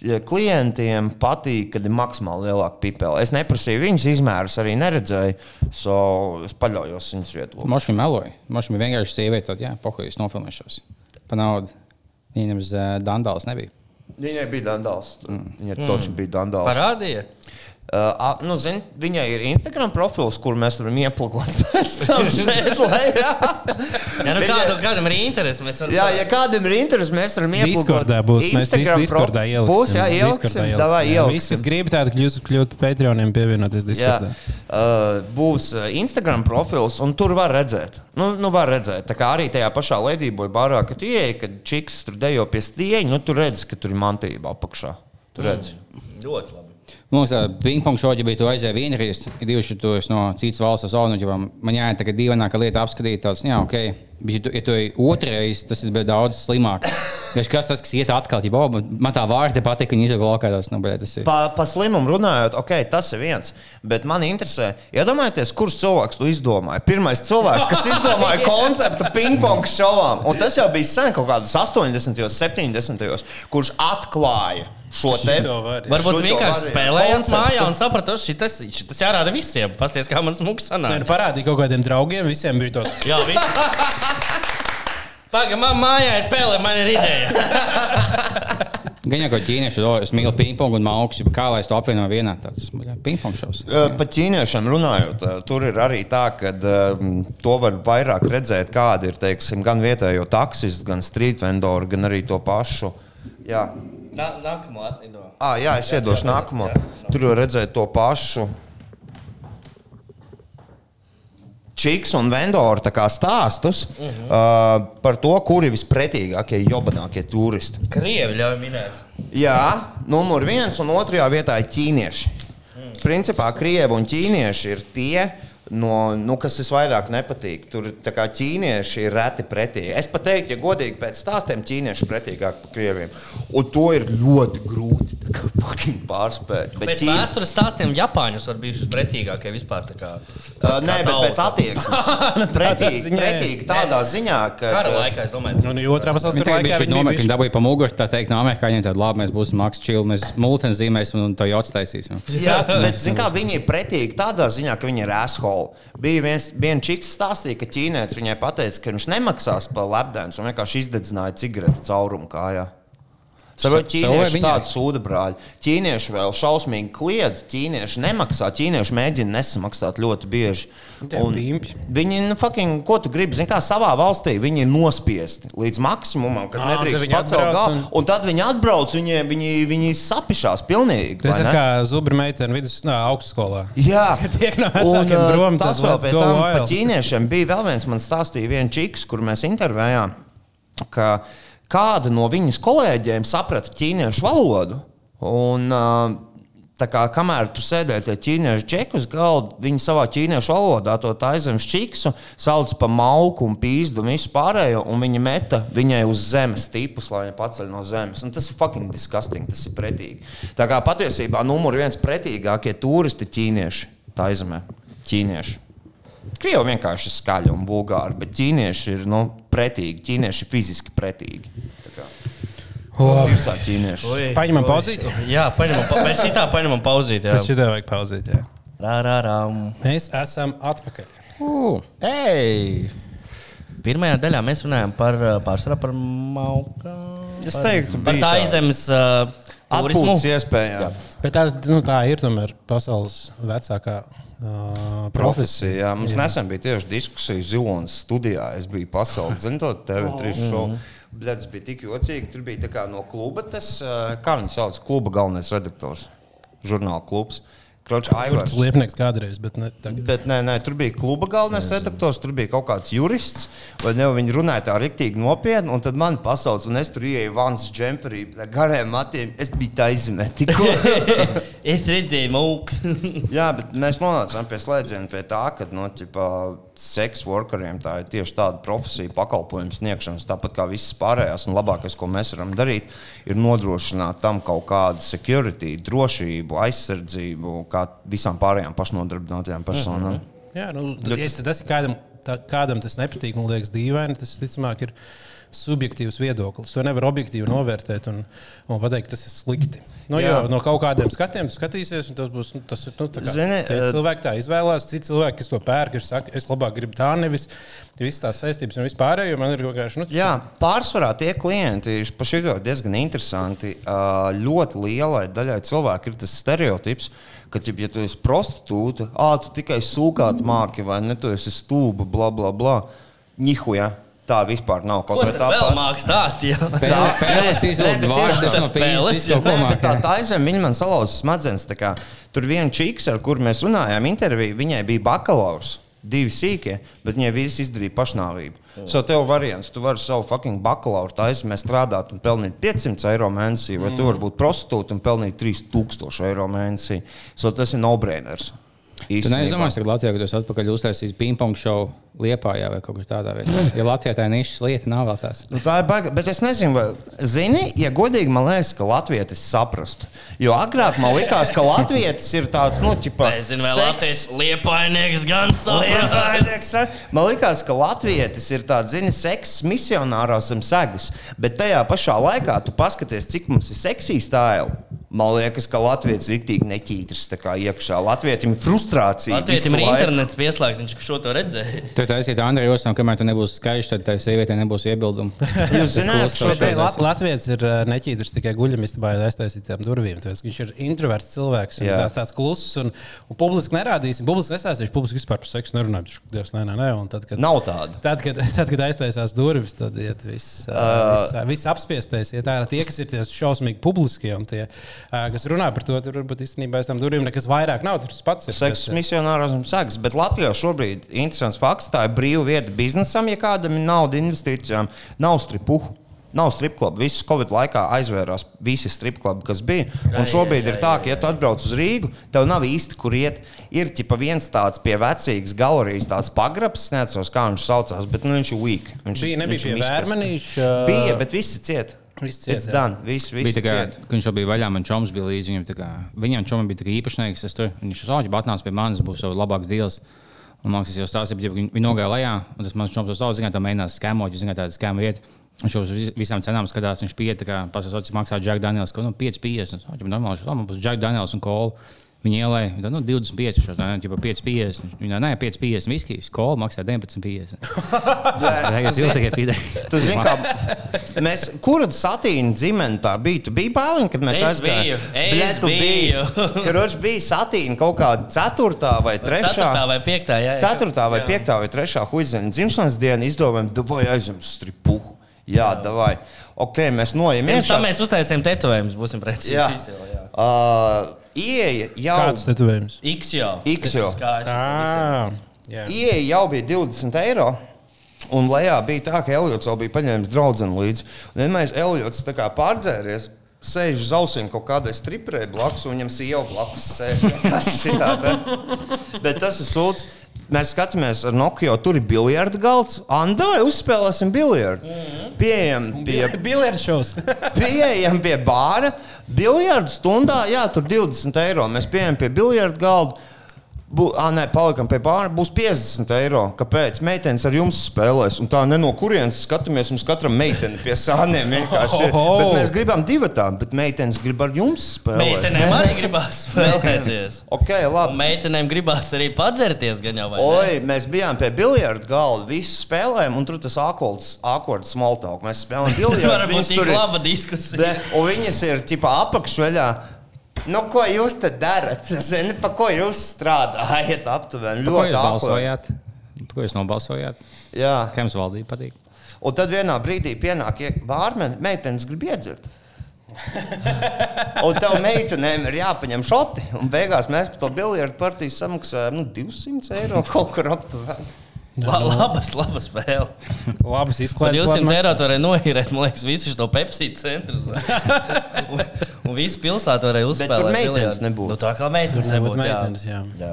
ja klientiem patīk, kad ir maksimāli lielāka pipele. Es neprasīju viņas izmērus, arī neredzēju, so es paļaujos viņas viedokli. Mošs meloja. Bija vienkārši sieviete, tad, jā, pohojas nofilmēšos. Pa naudu. Viņam uz uh, Dandāls nebija. Viņai bija dandāls. Viņai mm. toči bija dandāls. Parādīja. Uh, a, nu, zin, viņai ir Instagram profils, kur mēs varam ieplakot pēc tam šeit lejā. Ja, nu, kādu, kādam ir interesi, mēs varam. Jā, ja kādam ir interesi, mēs varam ieplakot. Discordā būs. Instagram Discordā prof- ieliksim. Būs, jā. Discordā Davai, Jā, ieliksim. Visi, kas grib tādu kļūt, kļūt Patreoniem, pievienoties Jā, Discordā. uh, būs uh, Instagram profils, un tur var redzēt. Nu, nu var redzēt. Tā kā arī tajā pašā ledībā bārā, kad ieej, kad čiks tur dejo pie stieņa, nu tur redz, ka tur ir mantība apakšā. Tur redz. Ļoti labi. Mums tādā pingpong šoģī bija, tu aizēji vienreiz, ir divi šitos no citas valsts jo man jāiet tagad dīvaināka lieta apskatīt. Tāds, jā, ok, bet ja tu, tu ej otrais, tas ir daudz slimāk. Viņš kas tas, kas iet atkārt, ja oh, man tā vārda patīk, un izauga laukā tas, nu, bet tas ir. Pa, pa slimumu runājot, ok, tas ir viens. Bet man interesē, iedomājieties, kurš cilvēks to izdomāja. Pirmais cilvēks, kas izdomāja konceptu ping-pong šovam, un tas jau bija sen, kaut kādos 80, 70, kurš atklāja šo te. Varbūt šito vienkārši spēlējās Konceptu. mājā un sapratu, ka šis jārāda visiem. Pasties, kā man smūgs Nē, sanāk. nu parādīja kaut kādiem draugiem, visiem bija tāds. Jā, visi. Pagaidām, man mājā ir pele, man ir ideja. Gan jau kā ķīnieši, to es mīlu pingpong un mauks, kā lai es to apvieno vienā tāds pingpong šovs. Uh, Par ķīniešiem runājot, uh, tur ir arī tā, ka um, to var vairāk redzēt, kāda ir teiksim, gan vietējo taksistu, gan street vendoru, gan arī to pašu. Jā, Nā- Nākamo atlido. ah, jā es iedošu nākamo. Tur var redzēt to pašu. Čiks un kā stāstus uh -huh. uh, par to, kuri vispretīgākie, jobanākie turisti. Krievi ļauj minēt. Jā, numur viens un otrajā vietā ir ķīnieši. Principā krievi un ķīnieši ir tie, no, nu, kas visvairāk nepatīk. Tur tā kā ķīnieši ir reti pretīgi. Es pat teiktu, ja godīgi pēc stāstiem, ķīnieši ir pretīgāk par krieviem. Un to ir ļoti grūti kā, pārspēt. Bet Pēc Ķīna- vēstures stāstiem Japāņus var bijuši pretīgākie vispār. tā Kā, Uh, nē, kā bet pēc tauta. attieksmes. pretīgi, pretīgi tādā ziņā, ka. Kara laikā, es domāju. Un otrā pasaules kara laikā viņi nometnē, bija dabūja pa muguru, tā teikt, no amerikāņiem. Tad labi, mēs būsim maks čili, mēs multeni zīmēsim un to jau atstaisīsim. Jā, bet zin kā, viņi ir pretīgi tādā ziņā, ka viņi ir asshole. Bija viens, viens čiks stāstīja, ka ķīnietis viņai pateica, ka viņš nemaksās par lepdēnu un vienkārši izdedzināja cigareti caurumu kājā. Savai ķīnieši tādu sūdu brāļi. Ķīnieši vēl šausmīgi kliedz, ķīnieši nemaksā, ķīnieši mēģina nesamaksāt ļoti bieži. Pimpi. Viņi, nu, fucking, ko tu gribi? Zini, kā savā valstī viņi ir nospiesti līdz maksimumam, kad Ā, nedrīkst pacelt galvu. un- Un... tad viņi atbrauc, viņi, viņi, viņi sapišās pilnīgi. Tas ir kā zubra meitene vidus, nā, augstskolā. Jā, Tiek no vecākiem Un, uh, prom, Tas vēl go tam par ķīniešiem bija vēl viens. Man stāstīja viens čiks, kur mēs intervējām, ka kāda no viņas kolēģiem saprata ķīniešu valodu. Un, Tā kā kamēr tur sēdēja tie ķīniešu džeki uz galda, viņi savā ķīniešu valodā to taizemes čiksu sauc par mauku un pīzdu un visu pārējo, un viņi meta viņai uz zemes tipus, lai viņa paceļ no zemes. Un tas ir fucking disgusting, tas ir pretīgi. Tā kā patiesībā numur viens pretīgākie turisti ķīnieši taizemē. Ķīnieši. Krievi vienkārši ir skaļi un vulgāri, bet ķīnieši ir nu, pretīgi. Ķīnieši ir fiziski pretīgi. Tā kā Visā ķīnieši. Ui, Paņemam pauzīti? Jā, paņemam, pa- pēc šitā paņemam pauzīt. Jā. Šitā vajag pauzīt. Jā. Rā, rā, rā. Mēs esam atpakaļ. Uh, Ei! Pirmajā daļā mēs runājam par pārsvarā par mauku. Es teiktu, par bija tā izemes uh, turismu. Atpūtas iespējām. Bet tā, nu, tā ir tomēr pasaules vecākā uh, profesija. Mums nesen bija tieši diskusija Zilonas studijā. Es biju pasaules, zinu, to TV3 šovu. Bet tas bija tik jocīgi. Tur bija no kluba tas, ā, kā viņu sauc, kluba galvenais redaktors, žurnāla klubs. Aivars. Tas liepnieks kādreiz, bet ne tagad. Bet nē, nē, tur bija kluba galvenais redaktors, tur bija kaut kāds jurists. vai Ne, viņi runāja tā rīktīgi nopietni, un tad man pasauc, un es tur ienāku Vans Džemperī, ar gariem matiem. Es biju taizemē tikko. Es redzēju, mūks. Jā, bet mēs nonācām pie slēdziena, pie tā, ka no ķipa, seksa workeriem tā ir tieši tāda profesija, pakalpojumu sniegšanas, tāpat kā visas pārējās. Un labākais, ko mēs varam darīt, ir nodrošināt tam kaut kādu security, drošību, aizsardzību, kā visām pārējām pašnodarbinātajām personām. Mm -hmm. Jā, nu, Jo ja tas ir kādam, tā, kādam tas nepatīk un liekas dīvaini, tas ticamāk ir subjektīvs viedoklis. To nevar objektīvi novērtēt un, un pateikt, tas ir slikti. Nu, Jā. jo, no kaut kādiem skatiem skatīsies, un tas būs nu, tas, ir, nu, kā, Zini, eh, cilvēki tā izvēlās. Citi cilvēki, kas to pērk, ir saka, es labāk gribu tā, nevis visas tās saistības un vispār. Man ir vienkārši. Nu, Jā, pārsvarā tie klienti šī gada diezgan interesanti. Ļoti lielai daļai cilvēku ir tas stereotips, ka, ja tu esi prostitūta, ah, tu tikai sūkāt māki vai ne, tu esi stulba, bla, bla, bla. Nihuja. Tā vispār nav kaut Ko kā tad vēl tāda. mākslinieks stāstīja? Pēles, izvilkt tieši no tā. Pēles, tā, jā. tā aizem, viņa man salauza smadzenes. tā kā. Tur viena čiks, ar kuru mēs runājām, intervijā, viņai bija bakalaurs. Divi sīkie, bet viņi visi izdarīja pašnāvību. So tev variants, tu vari savu fucking bakalauru taisnība strādāt un pelnīt 500 eiro mēnesī, vai tu vari būt prostitūta un pelnīt 3000 eiro mēnesī. So tas ir no-brainers. Tu neizdomāji, ka Latvijā, kad jūs atpakaļ uztaisīs ping-pong šovu Liepā vai kaut kur tādā vietā. Ja Latvijā tā nišas lieta, nav vēl tās. Nu, tā ir baigta. Bet es nezinu, vai. Zini, ja godīgi man liekas, ka Latvijas saprastu. Jo agrāk man likās, ka Latvijas ir tāds, nu, tipā. Nezinu, vai seks- Latvijas liepainieks gan ar- Man liekas, ka Latvijas ir tāds, zini, seksa misionārās zem segas. Bet tajā pašā laikā tu paskaties, cik mums ir seksīs stila. Man liekas, ka Latvijas rīktīgi kā iekšā. Latvijam ir frustrācija. Latvijam ir internets pieslēgts, viņš šo to redzēja. Tur taisīt Andrei Osam, kamēr tu nebūsi skaidrs, tad tai sievietei nebūs iebildumu. Jūs zināt, šodien Lat Latvijas ir uh, neķītrs tikai guļamistabā aiztaisītām durvīm. Tāpēc, Viņš ir introverts cilvēks. un Jā. Tāds, tāds kluss un, un publiski nerādīsim. Publiski nestāstīšu, publiski vispār par seksu nerunājam. Taču, Dievs, nē, nē, nē. Un Tad, kad, nav tāda. Tad, kad, tad, kad aiztaisās durvis, tad iet viss, uh, viss, uh, viss apspiestais. Ja tā ir tie, kas ir tie šausmīgi publiskie un tie, kas runā par to, tur varbūt īstenībā aiz tam durvīm nekas vairāk nav. Tur tas pats ir. Uh, misionāros un sekas. Bet Latvijā šobrīd ir interesants fakts. Tā ir brīva vieta biznesam, ja kādam ir nauda investīcijām. Nav stripuhu. Nav stripklubu. Visu Covid laikā aizvērās visi stripklubi, kas bija. Un šobrīd ir tā, ka, ja tu atbrauc uz Rīgu, tev nav īsti kur iet. Ir tipa viens tāds pie vecīgas galerijas, tāds pagrabs, neatceros, kā viņš saucās, bet nu, viņš ir weak. Viņš, Bija, nebija viņš pie vērmenīša. Bija, bet visi ciet. Viss ciet, done. Viss, viss Bija tā kad viņš jau bija vaļā, man čoms bija līdzi. Viņam, kā, viņam čomam bija kā īpašnieks. Es tur, viņš jau atnāca atnāca pie manis, būs jau labāks deals. Un man liekas, es jau stāstīju, ka viņi, viņi nogāja lejā. Un tas mans čoms jau zināja, tā mēģinās skemot, jūs zināt, tāda skema vieta. Viņš jau uz vis- visām cenām skatās, viņš pieiet, kā cik maksā Jack Daniels, ko nu 5,50. Viņš jau normāli, viņš būs Jack Daniels un Kola. Viņa ielēja, nu, 25, viņš jau 5,50. Viņa nē, 5,50 viskijas, Kola maksā 19,50. Tas ir tikai pīdē. Tu zini, kā mēs, kura satīna dzimene tā bija? Tu biji bailīgi, kad mēs aizgājām. Bļet, tu biji. Kurš bija satīna kaut kāda ceturtā vai trešā? Ceturtā vai piektā, jā. jā. Ceturtā vai piektā vai trešā huizena dzimšanas diena izdomājām, davai aizem uz stripuhu. Jā, davai. Ok, mēs noejam Pirms tam mēs uztaisījām tetovējumus, būsim precīzi. Jā. Jā. Uh, Ieja jau, Kāds tetovējums? X jau. X jau. Ieja jau bija 20 eiro. Un lejā bija tā, ka Eliots vēl bija paņēmis draugu līdzi. Un vienmēr Eliots tā kā pārdzēries. Sēž uz ausīm kaut kādai striprē blakus, un viņam sieva blakus sēž. Šitā. Bet tas ir sūds. Mēs skatāmies ar Nokia, tur ir biljarda galds. Andai uzspēlēsim biljardu. Pieejam pie, Biljards šovs. pieejam pie bāra. Biljardu stundā, jā, tur 20 eiro. Mēs pieejam pie biljarda galda. Bu, à, nē, palikam pie bāra. Būs 50 eiro. Kāpēc? Meitenes ar jums spēlēs. Un tā ne no kurienes skatāmies. Mums katram meitene pie sāniem vienkārši ir. Bet mēs gribam divu tādu, bet meitenes grib ar jums spēlēt. Meitenēm arī gribās spēlēties. Ok, Un labi. meitenēm gribās arī padzerties? Oi, mēs bijām pie biljarda galda, visi spēlējām, un tur tas akords smaltāk. Mēs spēlējām biljardu. Tur ir- laba diskusija. Be, un viņas ir tipā apakšveļā. Nu, ko jūs te darat? Zini, pa ko jūs strādājat? Aptuveni ļoti aptuveni. Ko jūs nobalsojāt? Jā, Kā jums valdība patīk? un tad vienā brīdī pienāk bārmeni, meitenes grib iedzert. Un tev meitenēm ir jāpaņem šoti. Un beigās mēs par to biljardu partiju samaksājam nu, 200 eiro kaut kur aptuveni. La, labas, labas spēle. Labas izklaides. 200 eiro tu varēji noīrēt, man liekas, visu šo Pepsi centru. un, un visu pilsētu varēja uzspēlēt. tur meitenes nebūtu. Nu, tā kā meitenes Nebūtu meitenes, jā. jā.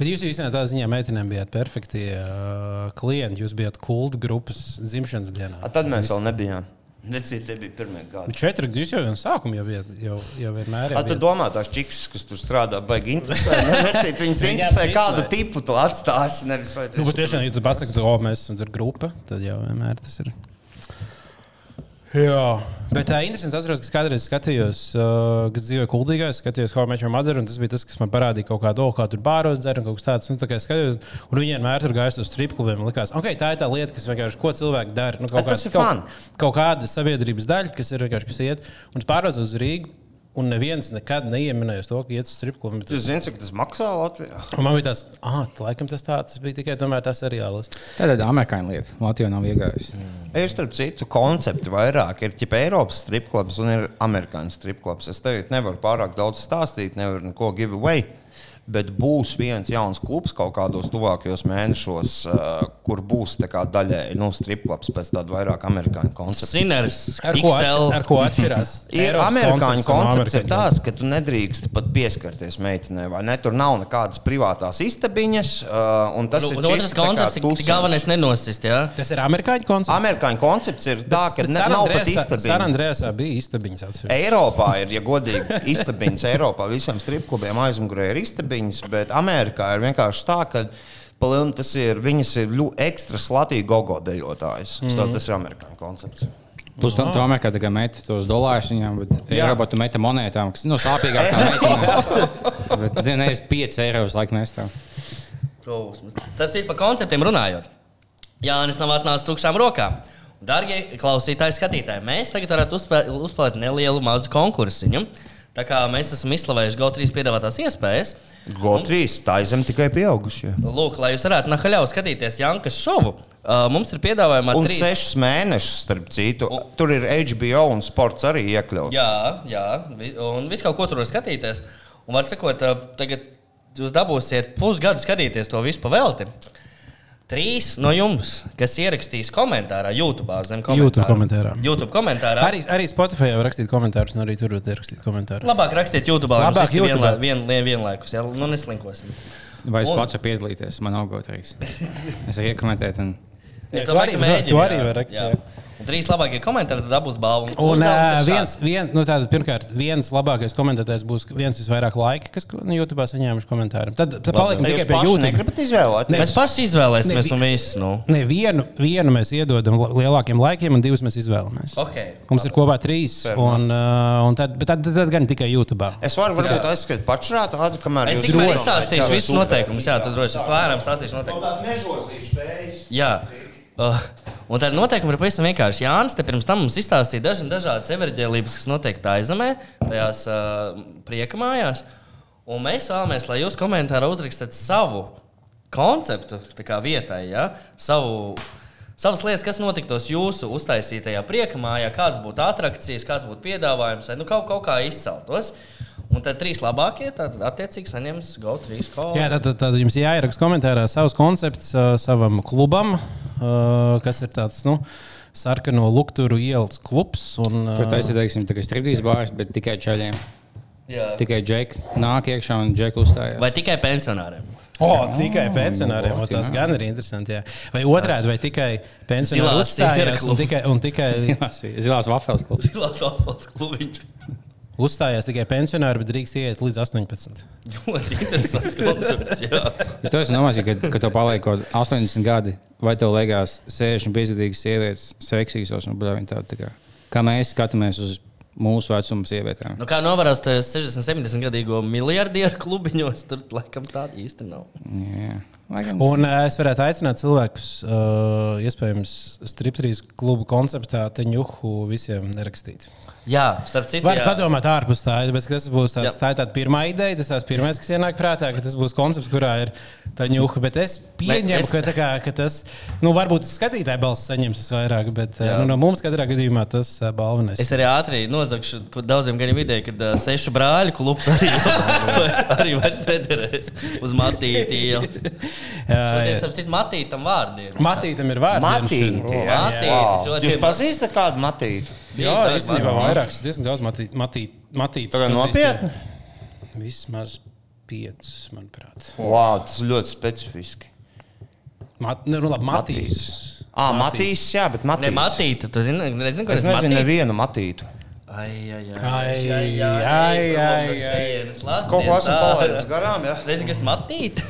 Bet jūs īstenībā tādā ziņā meitenēm bijāt perfekti uh, klienti. Jūs bijāt kulta grupas dzimšanas dienā. A, tad mēs vēl nebijām. Necīt, tie bija pirmie gadi. Četri gadi jūs jau no sākuma jau. Jau, jau vienmēr A, tu bijāt. domā, tās čiks, kas tur strādā, baigi interesē. Ne, necīt, viņas interesē, kādu tipu tu atstāsi. Nevis vai tu Nu, esi bet tiešām, ja tu pasaki, ka oh, mēs esam grupa, tad jau vienmēr tas ir. Jā, bet tā ir interesanti. Es atceros, ka kādreiz skatījos, uh, kad dzīvoju Kuldīgā, es skatījos How Much Mother, un tas bija tas, kas man parādīja kaut kādu, oh, kā tur bāros dzer un kaut kas tāds. Nu, tā kā skatījos, un viņi vienmēr tur gāja uz strip klubiem. un Likās, okay, tā ir tā lieta, kas vienkārši ko cilvēki dara. Nu, kaut, kāds- ir fun. kaut, kaut kāda sabiedrības daļa, kas ir vienkārši kas iet, un pāros uz Rīgu. Un neviens nekad neieminēja to, ka iet uz strip klubu. Tu zini, cik tas maksā Latvijā? Un man bija tāds, ah, laikam tas tā, tas bija tikai tomēr tas seriāls. Tā ir amerikāņu lieta. Latvijā nav iegājusi. Ir starp citu koncepti vairāk. Ir ķipa Eiropas stripklubs un ir amerikāņu stripklubs. Es tev nevaru pārāk daudz stāstīt, nevaru neko give away. Bet būs viens jauns klubs kaut kādos tuvākajos mēnešos, uh, kur būs daļēji nu, stripklubs pēc tāda vairāk amerikāņu koncepta. Sinners, Ar ko, atš XL. ar ko atšķirās? Ir amerikāņu koncepts ir tāds, ka tu nedrīkst pat pieskarties meitenei. vai Ne? Tur nav nekādas privātās istabiņas. Uh, un tas Un, ir un otrs koncepts, ka tusiņš. galvenais nenosist. Jā. Tas ir amerikāņu koncepts. Amerikāņu koncepts ir tā, ka ne, nav pat istabiņas. Sanandrēsā bija istabiņas. Eiropā ir, ja godīgi, istabiņas. Eiropā visiem stripklubiem aizmugurē ir istabiņas, bet Amerikā ir vienkārši tā, ka palielināt tas ir, viņas ir ļoti ekstra slatīga gogo dejotājs. Mm -hmm. Tas ir amerikāņu koncepts. Plus, tu, tu Amerikā tikai meti tos dolārus viņam, bet Jā. Eiropā tu meti monētām, kas ir no sāpīgākām meitenēm. Bet, zini, nevis 5 eiro uz laiku mēs tev. Starp citu, par konceptiem runājot. Jānis nav atnācis tukšām rokām. Darbie klausītāji, skatītāji, mēs tagad varētu uzspēlēt, nelielu mazu konkursiņu. Tā kā mēs esam izslavējuši GO3 piedāvātās iespējas, GO3 tā zem tikai pieaugušie. lūk, lai jūs varētu nahaļau skatīties Jankas šovu, uh, mums ir piedāvājumā Un trīs. sešus mēnešus, starp citu, tur ir HBO un sports arī iekļauts. Jā, jā, un viss kaut ko tur var skatīties. Un var sakot, uh, tagad jūs dabūsiet pusgadu skatīties to visu pavelti. Trīs no jums, kas ierakstīs komentārā, YouTube zem komentāra. YouTube komentārā. YouTube komentārā. Arī, arī Spotify jau rakstīt komentārus, un arī tur var ierakstīt komentārus. Labāk rakstiet YouTube, lai visi vienlā, YouTubā. vien, vien, vienlaikus, ja nu neslinkosim. Vai es Un- pats piedalīties? Man nav gotrīs. Es varu iekomentēt. Un... Es domāju, arī ka mēģini, tu arī jā, vari rakstīt. Un trīs labākie komentāri, tad dabūs balvu. Un ir viens, šāds. vien, nu, tātad, pirmkārt, viens labākais komentētājs būs viens visvairāk laika, kas no YouTube saņēmuši komentāru. Tad, tad paliekam tikai pie YouTube. negribat izvēlēties. Mēs paši izvēlēsimies, Ne, un viss. Nu. Ne, vienu, vienu mēs iedodam lielākiem laikiem, un divus mēs izvēlamies. Okay. Mums ir kopā trīs, un, uh, un tad, bet tad, tad, tad gan tikai YouTube. Es varu varbūt aizskatīt pašrāt, ātri, kamēr Es jūs tikai izstāstīšu visus noteikumus. Jā, tad droši vien es lēnām stāstīšu noteikumus. Jā. Uh, un tad noteikumi ir pavisam vienkārši. Jānis te pirms tam mums izstāstīja dažas dažādas everģēlības, kas notiek tā aizemē, tajās uh, prieka mājās. Un mēs vēlamies, lai jūs komentārā uzrakstat savu konceptu kā vietai, ja? savu, savas lietas, kas notiktos jūsu uztaisītajā prieka mājā, kādas būtu attrakcijas, kāds būtu piedāvājums, vai nu, kaut, kaut kā izceltos. Un tad trīs labākie, tad attiecīgi saņems GO3 kodu. Jā, tad, tad, tad jums jāieraksta komentārā savs koncepts uh, savam klubam, uh, kas ir tāds nu, sarkano lukturu ielas klubs. Un, uh, Tur taisīt, teiksim, tā kā striptīs bārs, bet tikai čaļiem. Jā. Tikai džeki nāk iekšā un džeki uzstājās. Vai tikai pensionāriem? O, tikai pensionāriem. o, ļoti, Tas gan ir interesanti. Jā. Vai otrādi, vai tikai pensionāri Zilās uzstājās un sieraklu. tikai, un tikai Zilās, zilās vafels klubs. Zilās apelsnes klubiņš. Uzstājās tikai pensionāri, bet drīkst iet līdz 18. Ļoti interesants koncepts. Jā. Bet tu esi domājis, ka, ka tev paliek kaut 80 gadi, vai tev liekas, 60 bezgadīgas sievietes, seksīgas un brāļi tādi. Tā kā, kā mēs skatāmies uz mūsu vecuma sievietēm. Nu, kā novērst to 60, 70 gadīgo miljardieru klubiņos, tur laikam tāda īsti nav. Jā. Lai gan- Un uh, es varētu aicināt cilvēkus, uh, iespējams, striptrīs klubu konceptā, te ņuhu visiem nerakstīt. Jā, starp citu, Var jā. padomāt ārpus tā, bet tas būs tāds, Jā. tā ir tāda pirmā ideja, tas ir pirmais, kas ienāk prātā, ka tas būs koncepts, kurā ir tā ņuha. Bet es pieņemu, es- ka, tā kā, ka tas, nu, varbūt skatītāja balss saņems tas vairāk, bet Jā. Jā. nu, no mums katrā gadījumā tas uh, balvenais. Es arī ātri nozagšu, daudziem gan ir ideja, ka uh, sešu brāļu klubs arī, arī vairs nederēs uz matīti. Jā, Šodien, jā. starp citu, matītam vārdiem. Matītam ir vārds. Matīti. jā. jā. Matīti, šodien- Jūs pazīstat kādu matītu? Jā, īstenībā tāda vairākas, diezgan daudz matīt, matīt, matīt. Tagad nopietni? Vismaz piecus, manuprāt. Wow, tas ļoti specifiski. Mat, nu, labi, matīs. Ah, Matīs, jā, bet Matīs. Ne, matīti, tu zini, nezinu, ko Es nezinu nevienu Matītu. Ai, ai, ai, Ai, ai, ai, ai, ai. Kaut ko esmu palaidis garām, jā. Nezinu, kas matīt.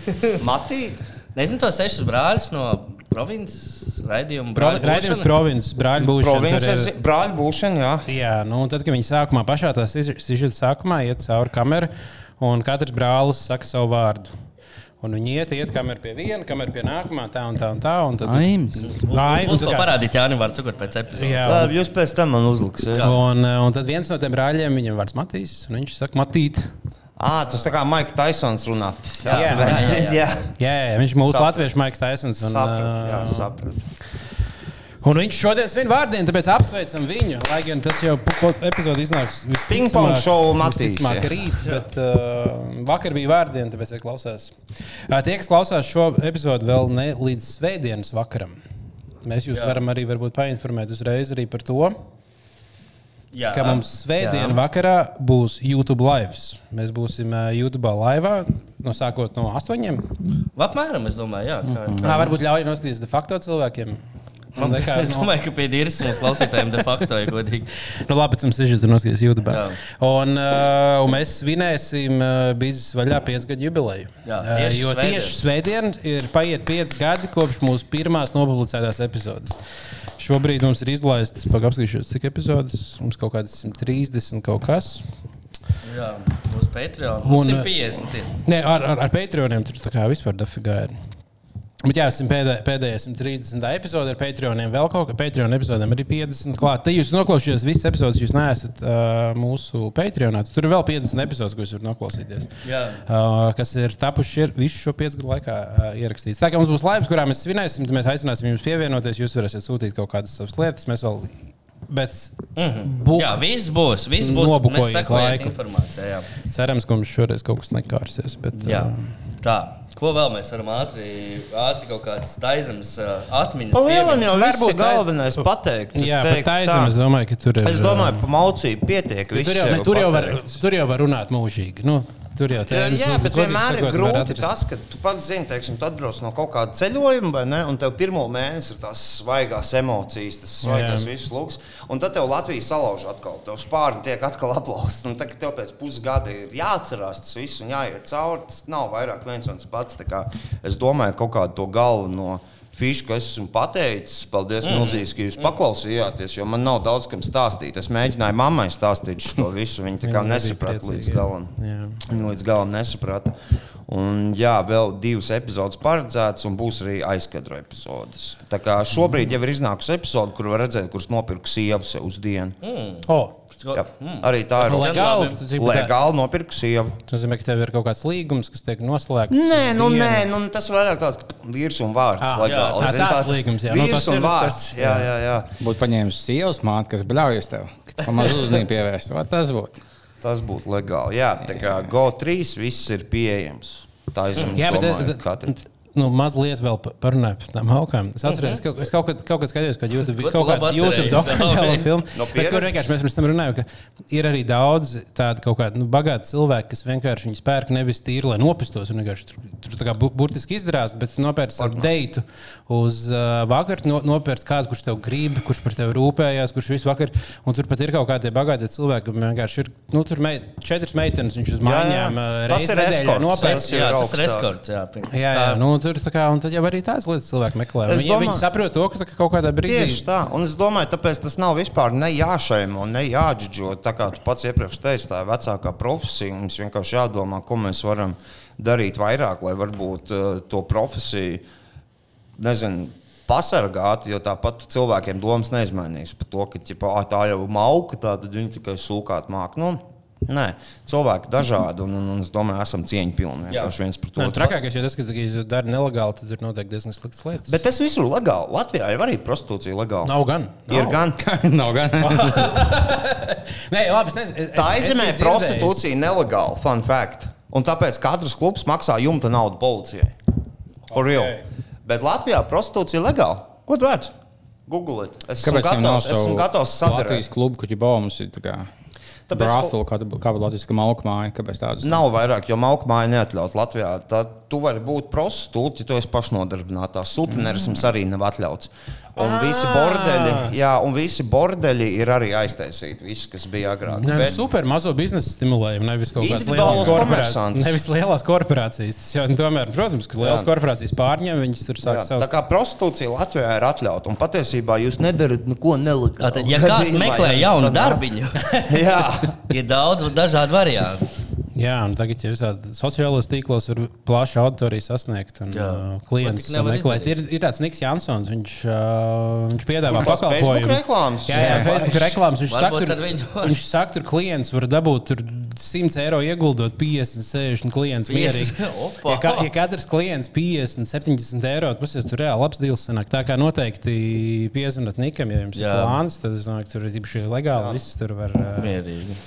Matīt. Nezinu, to sešus brāļus no provinces raidījuma. Brāļu raidījums provinces, brāļa būšana. Provinces ir- brāļu būšana, jā. Jā, nu, un tad, kad viņi sākumā pašā tā sižeta sākumā iet cauri kamerai, un katrs brālis saka savu vārdu. Un viņi iet, iet kamēr pie viena, kamēr pie nākamā, tā un tā un tā. Un tad, un Mums kā- parādīt Jānis Vārds, kur pēc epizodes. Jā, Labi, jūs pēc tam man uzliksiet. un, un tad viens no tiem brāļiem, viņam vārds Matīs, un viņš saka, Matīt. Ah, tas tā kā Maika Taisons runā. Jā, jā, jā, jā. jā. Jā, jā, viņš mūsu Sapratu. latviešu Maiks Taisons. Un, Sapratu, jā, sapratu. un viņš šodien svin vārdienu, tāpēc apsveicam viņu. Lai gan tas jau epizode iznāks Ping-pong šovu Matīs, visticamāk rīt, bet uh, vakar bija vārdiena, tāpēc ir klausās. Uh, tie, kas klausās šo epizodu vēl ne līdz svētdienas vakaram, mēs jūs Jā. jā. varam arī varbūt painformēt uzreiz arī par to, Jā, ka mums svētdienas vakarā būs YouTube live. Mēs būsim uh, YouTube laivā no sākot no astoņiem. Apmēram, es domāju, jā. Kā, Tā varbūt ļauj noskatīties de facto cilvēkiem. Man liekas, Es domāju, ka pie dīras mums klausītājiem de facto ir godīgi. Nu, labi, pēc tam sižets tur noskatīs YouTube. Un, uh, un mēs svinēsim uh, biznesa vaļā piecgadu jubileju. Jā, Uh, tieši jo svētdien. tieši svētdien ir paiet pieci gadi kopš mūsu pirmās nopublicētās epizodes. Šobrīd mums ir izlaistas, pagaidīšu, cik epizodes. Mums kaut kādas 130 kaut kas. Jā, uz Patreon. Un, Un 150. ir. Nē, ar, ar, ar Patreoniem tur tā kā vispār dafigā ir. Bet jā, esam pēdē, pēdējā 130. epizode ar Patreoniem. Vēl kaut kā Patreon epizodēm arī 50. klāt. Te jūs noklausījāties visas epizodes, jūs neesat uh, mūsu Patreonā. Tur ir vēl 50 epizodes, ko jūs varat noklausīties. Jā. Uh, kas ir tapuši ir visu šo piecu gadu laikā uh, ierakstīts. Tā kā mums būs laiks, kurā mēs svinēsim, tad mēs aicināsim jums pievienoties. Jūs varēsiet sūtīt kaut kādas savas lietas. Mēs vēl. Bet bu, Jā, viss būs. Viss būs. Informācijai. Jā. cerams, ka mums šoreiz kaut kas nekārsies. Bet, jā. uh, Tā. Ko vēl mēs varam ātri, ātri kaut kādas uh, atmiņas? Pa lielam jau ir galvenais pateikts. Es Jā, teiktu tā tā. es domāju, ka tur ir. Es domāju, pa maucību pietiek. viss tur jau, ne, tur, jau var, tur jau var runāt mūžīgi. Nu, tur jau Jā, tēmas, jā, bet vienmēr ir grūti tas, ka tu pats zini, teiksim, tu atbrauc no kaut kāda ceļojuma, vai ne? Un tev pirmo mēnesi ir tās svaigās emocijas, tas svaigās viss lūks. Un tad tev Latvija salauž atkal, tev spārni tiek atkal aplausti. Un tad, kad tev pēc pusgada ir jāatcerās tas viss un jāiet cauri, tas nav vairāk viens un tas pats. Es domāju, kaut kādu to galveno. Fišu, ko es esmu pateicis, paldies mm. milzīgi, ka jūs paklausījāties, jo man nav daudz kam stāstīt. Es mēģināju mammai stāstīt šo visu. Viņa tā kā nesaprata līdz galam. Viņa līdz galam nesaprata. Un, jā, vēl divas epizodes paredzētas, un būs arī aizkadru epizodes. Tā kā šobrīd jau ir iznākusi epizode, kur var redzēt, kurš nopirka sievu uz dienu. Mm. Oh, Jā, arī tā ir legāli. tā- legāli nopirka sievu. Tas nozīmē, ka tev ir kaut kāds līgums, kas tiek noslēgts. Nē, nu, Dienu. nē, nu, tas vairāk tāds vīrs un vārds. Ah, legāli. jā, Zini, tāds līgums, jā. Nu, Vīrs tas un ir- vārds. Jā, jā, jā. Būtu paņēmis sievas māti, kas bļaujas tev. ka tu Pamazs uzmanību pievērst. Vai Tas būtu. Tas būtu legāli. Jā, tā kā GO3 viss ir pieejams. Tā ir eh, katram. Nu, mazliet vēl pa- parunāju par tām augām. Es atceros, es kaut, es kaut kad, kaut kad skatījos, kad YouTube, kaut kādu labi YouTube Labi. filmu. No bet, kur vienkārši mēs pirms tam runājām, ka ir arī daudz tādu kaut kādu nu, bagātu cilvēku, kas vienkārši viņus pērk nevis tīri, lai nopistos. un vienkārši Tur, tur tā kā bu- burtiski izdarās, bet tu nopērci savu deitu uz uh, vakaru, no, nopērci kādu, kurš tev grib, kurš par tevi rūpējās, kurš visu vakaru. Un tur pat ir kaut kādi bagāti cilvēki, kam vienkārši ir nu, tur mei, četras meitenes, viņš uz Jā, jā. mājām uh, Tas reizes ir eskorts. Tas Jā, ir tas ir eskorts. Jā, Jā, jā, nu, un, tur, kā, un tad jau arī tādas lietas cilvēki meklē. Es Viņi, domāju- viņi saprot to, ka kaut kādā brīdī Tieši tā, un es domāju, tāpēc tas nav vispār ne jāšaimo, ne jāģidžo. Tā kā tu pats iepriekš teici, tā ir vecākā profesija. Mums vienkārši jādomā, ko mēs varam darīt vairāk, lai varbūt uh, to profesiju, nezinu, pasargāt, jo tāpat cilvēkiem domas neizmainīs par to, ka ķipa, "Ā, tā jau mauka, tā tad viņi tikai sūkāt māk. Nu, Nē, cilvēki dažādi, un, un, un es domāju, esam cieņpilni vienkārši viens pret otru. trakākais ir tas, ka, ja tu dari nelegāli, tad ir noteikti diezgan sliktas lietas. Bet tas viss ir legāli. Latvijā jau arī prostitūcija legāla. nav gan. Ir Nav. gan. Nav gan. Nē, labi, es nezinu. es- Tā aizemē prostitūcija nelegāla, fun fact. Un tāpēc katrs klubs maksā jumta naudu policijai. For real. Ok. Bet Latvijā prostitūcija ir legāla. Ko tu vari? Google it. Es esmu Kāpēc nav gatavs, esmu gatavs Latvijas sadarboties. klubu, kur jau mums ir tā kā Tāpēc, brāztula, kā kā Latvijas kā malku māja, kāpēc tādas Nav vairāk, jo malku māja neatļaut Latvijā. Tad tu vari būt prostitūts, ja tu esi pašnodarbinātā. Sutinerisms arī nav atļauts. Un visi bordeļi, jā, un visi bordeļi ir arī aiztaisīti. Visi, kas bija agrāk. Nē, Bet- Bet... super mazo biznesa stimulējumu, nevis kaut kādas lielas korporācijas. Nevis lielās korporācijas. Tas Jau, tomēr, protams, ka lielas Jā. korporācijas pārņem, viņas tur sāk Jā, savus tā kā prostitūcija Latvijā ir atļauta, un patiesībā jūs nedarat neko nelegālu. Tātad, ja kāds meklē ja jaunu darbiņu, Jā, ir daudz dažādu variantu. Jā, un tagad jau visādi sociālos tīklos var plašu auditoriju sasniegt. Un, uh, klients nevar meklēt. Ir, ir tāds Niks Jansons, viņš, uh, viņš piedāvā pakalpojumu. reklāmas? Jā, jā, Jā. Facebook reklāmas. Viņš saka, tur, viņš saka, tur klients var dabūt tur 100 eiro ieguldot 50, 60 klients 50, mierīgi. Ja, ka, ja katrs klients 50, 70 eiro, tad tas tur reāli labs deals sanāk. Tā kā noteikti piezvanot Nikam, ja jums Jā. ir plāns, tad es domāju, ka tur ir īpaši legāli. Viss tur var. Uh, Mierīgi.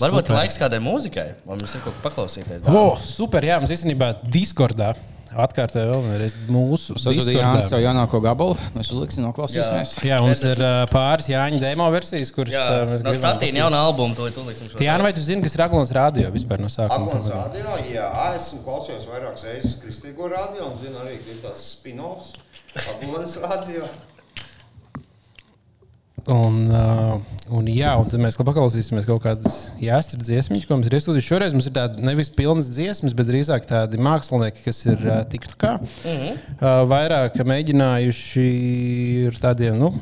Varbūt laiks kādai mūzikai, vai mums ir kaut kas paklausīties. Oh, super, jā, mums īstenībā Discordā atkārtoja vēlreiz mūsu savu Discordā. jaunāko gabalu. Mēs uzliksim, noklausīsimies. Jā, mums ir uh, pāris Jāņa demo versijas, kuras Jā, uh, mēs no gribam Satīna klausīt. jauna albuma, to tu liksim šo. Jāna, vai tu zini, kas ir Aglons radio vispār no sākuma? Aglons radio, jā, esmu klausījies vairākas reizes Kristīgo radio, un zinu arī, ka ir tāds spin-offs. Aglons radio. Un, uh, un, jā, un tad mēs paklausīsimies kaut kādas jāstra dziesmas, ko mums ir iestudējuši. Šoreiz mums ir tādas nevis pilnas dziesmas, bet drīzāk tādi mākslinieki, kas ir uh, tiktu kā. Mm -hmm. uh, vairāk mēģinājuši ar tādiem nu,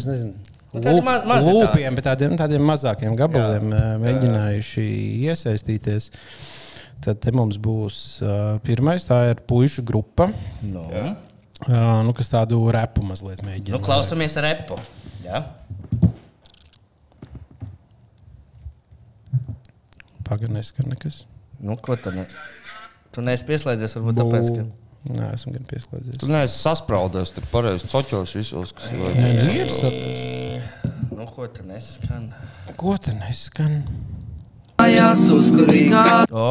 es nezinu. Nu, tādi ma-. Lūpiem, bet tādiem, tādiem mazākiem gabaliem uh, mēģinājuši iesaistīties. Tad te mums būs uh, pirmais, tā ir puišu grupa, No. uh, nu, kas tādu repu mazliet mēģina. Nu, klausamies repu. Jā. Pagaidām, neskan nekas. Nu, ko tad? Ne? Tu neesi pieslēdzies, varbūt tāpēc, ka. Nē, esmu gan pieslēdzies. Tu neesi sasprādzies tur pareizi coķos visos, kas ir. Nu. Nu, ko tad neskan? Ko te neskan? Mājās uzkurīgā, O,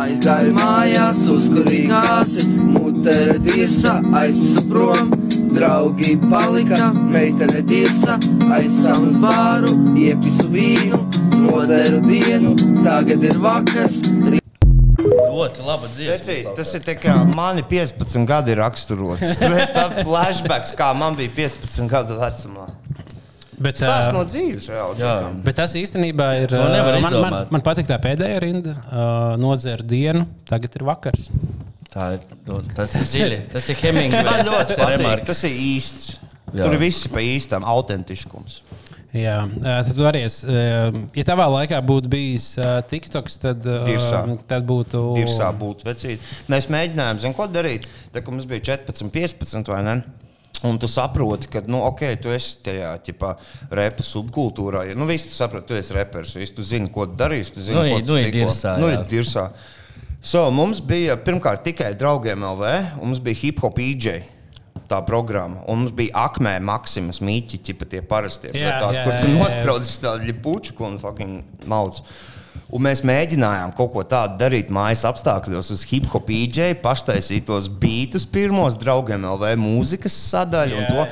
aizgāju mājās uzkurīgās, mutere tirsa, aizmisu prom, draugi palika, meitene tirsa, aizsām uz bāru, iepisu vīnu, nodzeru dienu, tagad ir vakars, ļoti laba dziesma. Tas ir tā kā mani 15 gadi raksturots. Tā flashbacks, kā man bija 15 gadu vecumā. Bet, Tas ā, no dzīves reāli. Jā. bet tas īstenībā ir. To nevar ā, man, man, man patīk tā pēdējā rinda. Uh, Nodzēru dienu, tagad ir vakars. Tā ir. nu, Tas ir dziļi. Tas ir Man Hemingways. ļoti Tas ir patīk. Tas ir īsts. Jā. Tur ir viss pa īstam, autentiskums. Jā, tad arī, esi, ā, ja tavā laikā būtu bijis TikToks, tad, Dirsā. tad būtu. Dirsā būt vecīt. Mēs mēģinājām, zinām, ko darīt. Tā kā mums bija 14, 15 vai ne? Un tu saproti, ka, nu, ok, tu esi tajā ķipā, repa subkultūrā. Ja, nu, visi tu saproti, tu esi reperis, visi tu zini, ko darīsi. Tu zini, Nu, ko ir- tu nu, ir dirsā, Nu, jā. ir dirsā. So, mums bija pirmkārt tikai draugiem LV, un mums bija hip hop EJ. Tā programma. Un mums bija akmē, maksimas mīķi, ķipa tie parastie. Jā, tādi, jā, kur tu nospraudzi tādu ļipuču un fucking mauc. Un mēs mēģinājām kaut ko tādu darīt mājas apstākļos, uz hip hop īģei, paštaisīt tos beatus pirmos draugiem, LV mūzikas sadaļu. un to.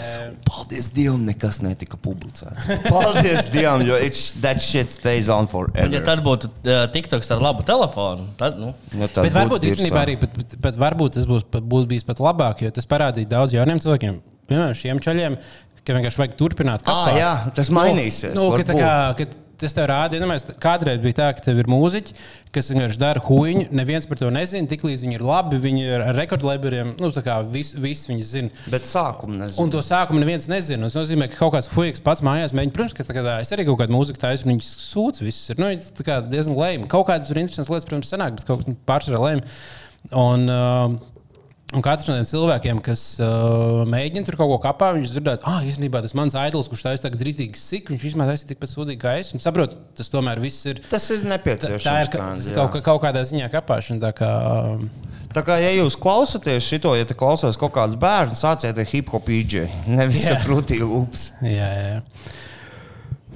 Paldies Dievam, nekas netika publicēts. Paldies Dievam, jo that shit stays on forever. Un, ja tad būtu uh, TikToks ar labu telefonu, tad, nu, Nu, tas Bet varbūt būtu īstenībā dirsā. arī pat, pat, pat varbūt tas būs, būtu bijis pat labāk, jo tas parādīja daudz jauniem cilvēkiem, piemēram, šiem čaļiem, ka vienkārši vajag turpināt. Ā, kapāt. jā, tas mainīsies, Nu, nu, ka, tā varbūt. kā, ka tas tev rāda, ja kādreiz bija tā, ka tev ir mūziķi, kas vienkārši dara huīņu, neviens par to nezina, tiklīdz viņi ir labi, viņi ir ar rekordleberiem, nu, tā kā visi vis viņi zina. Bet sākumu nezinu. Un to sākumu neviens nezina. Tas nozīmē, ka kaut kāds fuiks pats mājās mēģina. Protams, ka tagad, es arī kaut kādu mūziku taisu, un viņas sūdz viss. Ir, nu, tā kā diezgan lēmi. Kaut kādas ir interesantas lietas, protams, sanāk, bet kaut kas pārsvarā lēmi. Un, uh, Un katrs no tiem cilvēkiem, kas uh, mēģina tur kaut ko kapā, viņš dzirdēt, ah, īstenībā tas mans aidols, kurš taisa tagad rītīgi sik, viņš vismaz taisa tikpat sūdīgi kā es. Un saprotu, tas tomēr viss ir. Tas ir nepieciešams. tā ir jā. kaut, kā- kaut kādā ziņā kapāšana. Tā kā, Tā kā, ja jūs klausāties šo, ja te klausās kaut kāds bērns, sāciet ar hip hop īģi, nevis ar frutī lūpas. jā, jā, jā.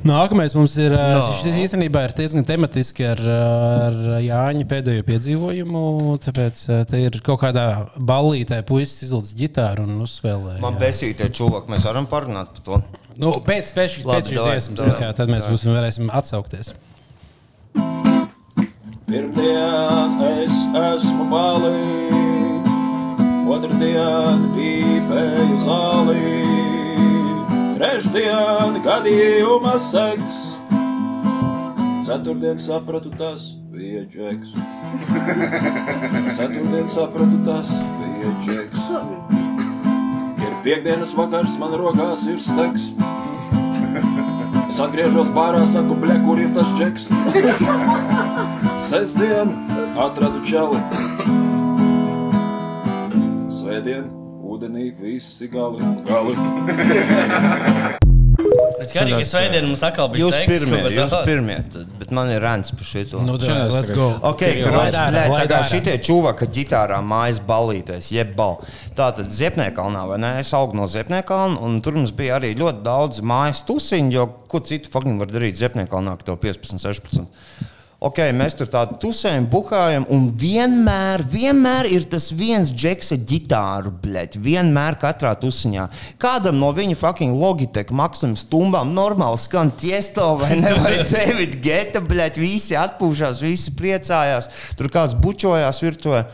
Nākamais mums ir. No. Šis īstenībā ir diezgan tematiski ar, ar Jāņa pēdējo piedzīvojumu. Tāpēc te ir kaut kādā ballītē puisis izlaiž ģitāru un uzspēlē. Man jā. besītie čūvaki, mēs varam parunāt par to. Nu, pēc, pēc, pēc šīs dziesmas, tad mēs būsim, varēsim atsaukties. Pirmdien es esmu balī, otrdien pīpēju zālī, trešdien gadījuma seks, ceturtdien sapratu tas bija džeks. Ceturtdien sapratu tas bija džeks. Ir piekdienas vakars, man rokās ir steks. Es atgriežos bārā, saku, ble, kur ir tas džeks. Sestdien atradu čali. Svētdien ūdenī visi gali. gali. Es skatos, ka svētdien mums atkal bija Jūs seks, pirmie, bet- jūs pirmie, tad, bet man ir rēns par šito. Nu, tā, Šodien let's go. Ok, Lai dara, lai tā kā dara. šitie čūvaki ģitārā mājas balīties, jeb bal. Tātad Ziepniekalnā, vai ne? Es augu no Ziepniekalna, un tur mums bija arī ļoti daudz mājas tusiņu, jo ko citu fucking var darīt Ziepniekalnā, ka tev 15, 16. Ok, mēs tur tādu tusējam, buhājam, un vienmēr, vienmēr ir tas viens džeksa ģitāru, blēķi. Vienmēr katrā tusiņā. Kādam no viņa fucking Logitech maksājuma stumbām normāli skan tiesto vai ne? Vai David Geta, blēķi, visi atpūšās, visi priecājās. Tur kāds bučojās virtuvē.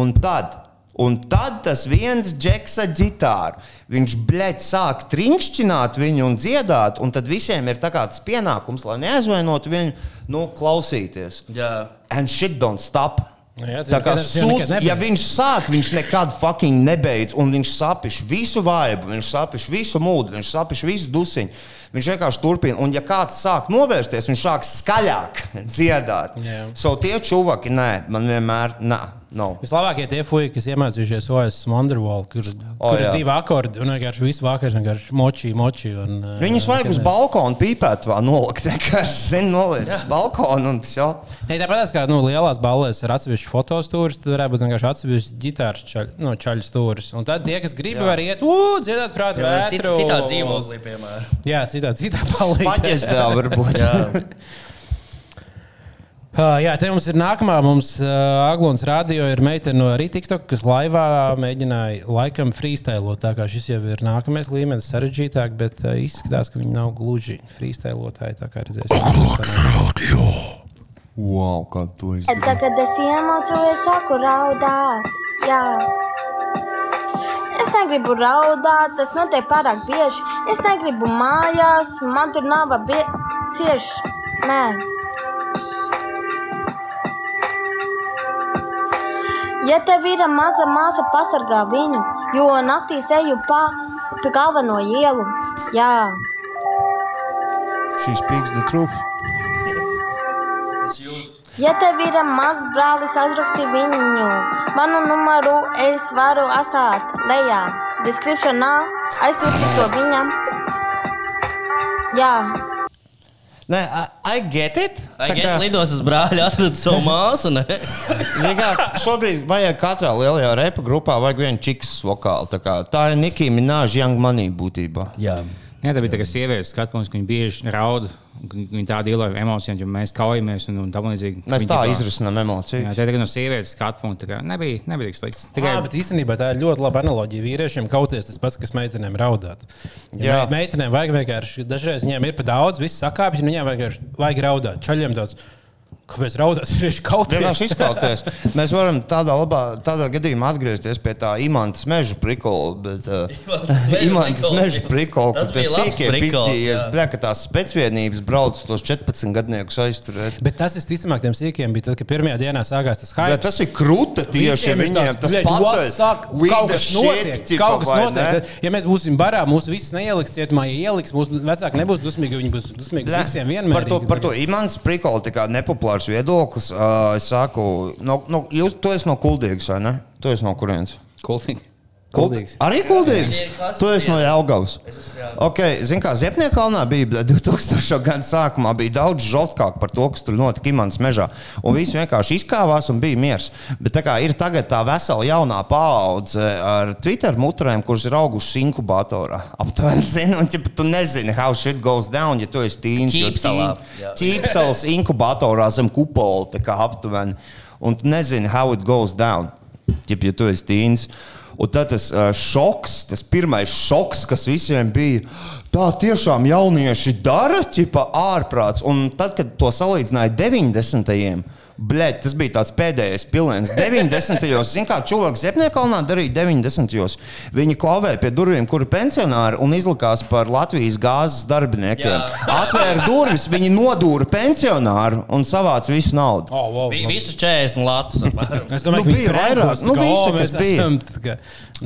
Un tad, un tad tas viens džeksa ģitāra. Viņš blēķi sāk trinkšķināt viņu un dziedāt, un tad visiem ir tā kā tas pienākums, lai neaizvainotu viņu, nu, klausīties. Jā. And shit don't stop. Nu jā, Tā kā sūds, ja viņš sāk, viņš nekad fucking nebeidz, un viņš sapiš visu vaibu, viņš sapiš visu mūdu, viņš sapiš visu dusiņu. Viņš vienkārši turpina, un ja kāds sāk novērsties, viņš sāk skaļāk dziedāt. Jā. So tie čuvaki, nē, man vienmēr, nē, nav. Vislabākie tie fuji, kas iemācījušies OS Wonderwall, kur, O, kur ir divi akordi un vienkārši visu vakaru vienkārši moči, moči. Un, uh, Viņus vajag uz balkona pīpēt, vēl nolikt. Vienkārši zinu, nolikt uz balkona un tas jau. Nē, tāpat kā nu, lielās ballēs ir atsevišķi fotostūris, tad varētu būt vienkārši atsevišķi ģitāras čaļ, no, čaļu stūris. Un tad tie, kas grib, Jā. var iet, uu, dziedāt prātā, Cit- Citā dzīvoklī, piemēram. Jā, citā, citā palīdzība. Paģesdā varbūt. Uh, jā, te mums ir nākamā. Mums uh, Aglons radio ir meitene no arī TikTok, kas laivā mēģināja laikam freestylot. Tā kā šis jau ir nākamais līmenis, sarežģītāk, bet uh, izskatās, ka viņi nav gluži freestylotāji. Tā kā redzēsim. Wow, kā tu. Tad, kad es iemācījos, sāku raudāt. Jā. Es negribu raudāt, tas notiek pārāk bieži. Es negribu mājās, man tur nav cieši. Nē. Ja tev ir maza māsa, pasargā viņu, jo naktīs eju pa, pa galveno ielu. Jā. She speaks the truth. Ja tev ir mazs brālis, aizraksti viņu. Manu numuru es varu atstāt lejā. Descriptionā aizsūti to viņam. Jā. Nē, I, I get it. Ai, Tā es kā- lidos uz brāļa, atradu savu māsu. kā, šobrīd vajag katrā lielajā repa grupā vajag vienu čiks vokālu. Tā, kā, tā ir Nikija Minēža Young Money būtībā. Jā. Jā, tā bija tā, ka sievietes skatās, ka viņi bieži raud. un Viņi tā dealo ar emocijām, jo mēs kaujamies un, un tā līdzīgi. Mēs Viņi tā izrisinām Jā, emocijas. tā ir tikai no sievietes skatu punkta. kā Nebija, nebija tik slikts. Tikai Jā, bet īstenībā tā ir ļoti laba analoģija. Vīriešiem kauties tas pats, kas meitenēm raudāt. Jā. Ja me- meitenēm vajag vienkārši, dažreiz viņiem ir pa daudz, viss sakāpjas, un viņiem vienkārši vajag raudāt. Čaļiem daudz. Kāpēc raudāt? Viņš kaut Vienkārši izkauties. Mēs varam tādā, labā, tādā gadījumā atgriezties pie tā imanta meža prikola. Bet, uh, imanta meža prikola, kur tas jā. bļa, ka tās specvienības brauc tos 14 gadniekus aizturēt. Bet tas visticamāk tiem sīkiem bija tad, kad pirmajā dienā sākās tas Bet hype. tas ir krūta tieši Visiem viņiem. Tas pats what's up? kaut kas notiek. Kaut kas notiek. Ja mēs būsim barā, mūsu visus neieliks cietumā, ja ieliks, mūsu vecāki nebūs dusmīgi, viņi būs dusmīgi visiem vienmēr. Par to, par to imants prikola tā kā nepopulārs viedoklis. Uh, es saku, no, no, jūs, tu esi no kuldīgas, vai ne? Tu esi no kurienes? Kultīgi. Kuldīgs. Arī kuldīgs. Tu esi no Jelgavas. Okay, Zini, kā Ziepnieka kalnā bija bļa, 2000. gada sākumā, bija daudz žostkāk par to, kas tur notika Imants mežā. Un visi vienkārši izkāvās un bija miers. Bet tā kā ir tagad tā vesela jaunā paudze ar Twitter mutrēm, kuras ir augušas inkubatorā. Aptuveni, zini, un ja tu nezini, how shit goes down, ja tu esi tīns. Ķīpsels inkubatorā zem kupola, tā kā aptuveni. Un tu nezini, how it goes down, ja, ja tu esi tīns. Un tad tas uh, šoks, tas pirmais šoks, kas visiem bija, tā tiešām jaunieši dara, ķipa ārprāts. Un tad, kad to salīdzināja 90. Blēd, tas bija tāds pēdējais piliens. 90. gados, kā cilvēks Ziepniekalnā darīja 90. gados. Viņi klauvēja pie durvīm, kur ir pensionāri un izlikās par Latvijas gāzes darbiniekiem. Jā. Atvēra durvis, viņi nodūra pensionāru un savāca visu naudu. Oh, wow, Vi- Visus 40 latus. Es domāju, Nu, ka bija vairāk. Nu, o, kas bija. tā kā-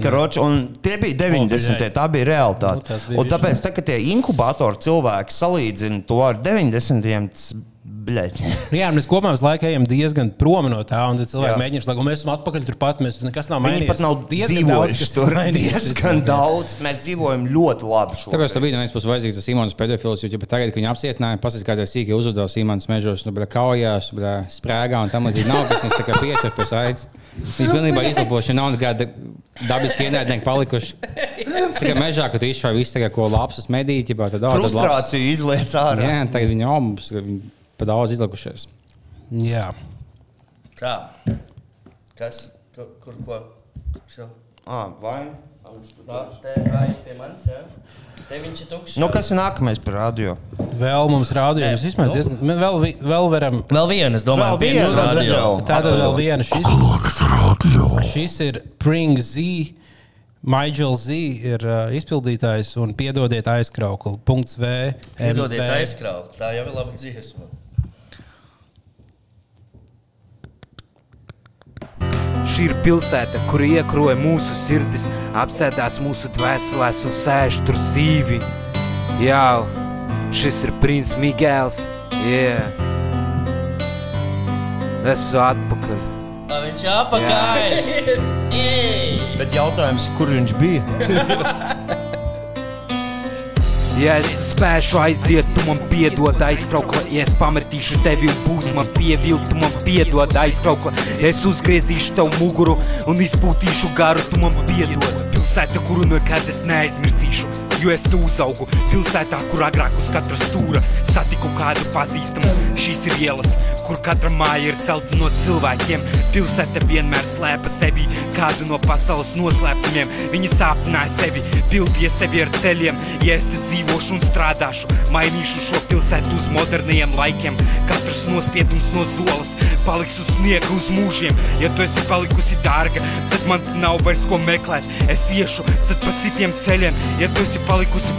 Karoči, un tie bija 90. bļaļ. tā bija realitāte. Nu, bija un tāpēc, tā, kad tie inkubatori cilvēki salīdzina to ar 90. tas, bļaļ. Jā, mēs kopumā visu laiku ejam diezgan prom no tā, un cilvēki mēģina slēgt, un mēs esam atpakaļ turpat. Mēs nekas nav Viņi mainījies. pat nav dzīvojuši tur diezgan daudz. Mēs dzīvojam ļoti labi šobrīd. Tāpēc tam bija no vienas puses vajadzīgs tas Simons pedofils, jo ja tagad, kad viņi apcietināja, pasakās, kā tie sīki uzvedās Simons mežos, nu, bļa, kaujās, bļa, sprēgā un tam līdzīgi. Nav kas mums tā kā pieķer pie saites. Viņi pilnībā izlaboši, nav nekāda dabiski ienaidnieki palikuši. Tikai mežā, kad tu izšāvi visu, tagad, ko labs medīt, ja tad ā, tad labs. Frustrācija izliec ārā. Jā, tagad viņi jau mums viņi pa daudz izlikušies. Jā. Tā. Kas? Kur? kur ko? Šo. Ah, vai? Tā, te vai pie manis, jā? Te viņš ir tukšs. Nu, kas ir nākamais par radio? Vēl mums rādījums. Nē, Vismaz nu. diezgan. mēs Vēl, vi- vēl varam. Vēl viena, es domāju, Vēl viena mums radio. radio. Tātad vēl viena šis. Šis ir Pring Z. Maģis Z ir uh, izpildītājs un piedodiet aizkraukli. Punkts V. Piedodiet, MV. aizkraut. Tā jau ir laba dziesma. Šī ir pilsēta, kur iekroja mūsu sirdis, apsēdās mūsu dvēselēs un sēž tur zīvi. Jā, šis ir princis Migēls. Jā, esmu atpakaļ. Tā viņš ir apakaļ. Jej! Bet jautājums, kur viņš bija? Ja es spēšu aiziet, tu man piedod aizkraukla Ja es pametīšu tevi un būs man pievilt, tu man piedod aizkraukla Ja es uzgriezīšu tev muguru un izpūtīšu garu, tu man piedod. Pilsēta, kuru nekad es neaizmirsīšu Jo es tu uzaugu pilsētā, kur agrāk uz katra stūra Satiku kādu pazīstamu, šīs ir ielas Kur katra māja ir celta no cilvēkiem. Pilsēta vienmēr slēpa sevi kādu no pasaules noslēpumiem. Viņa sāpināja sevi, pildīja sevi ar ceļiem. Ja es te dzīvošu un strādāšu, mainīšu šo pilsētu uz moderniem laikiem. Katrs nospiedums no zolas paliks uz sniega uz mūžiem. Ja tu esi palikusi dārga, tad man nav vairs ko meklēt. Es iešu tad pa citiem ceļiem. Ja tu esi palikusi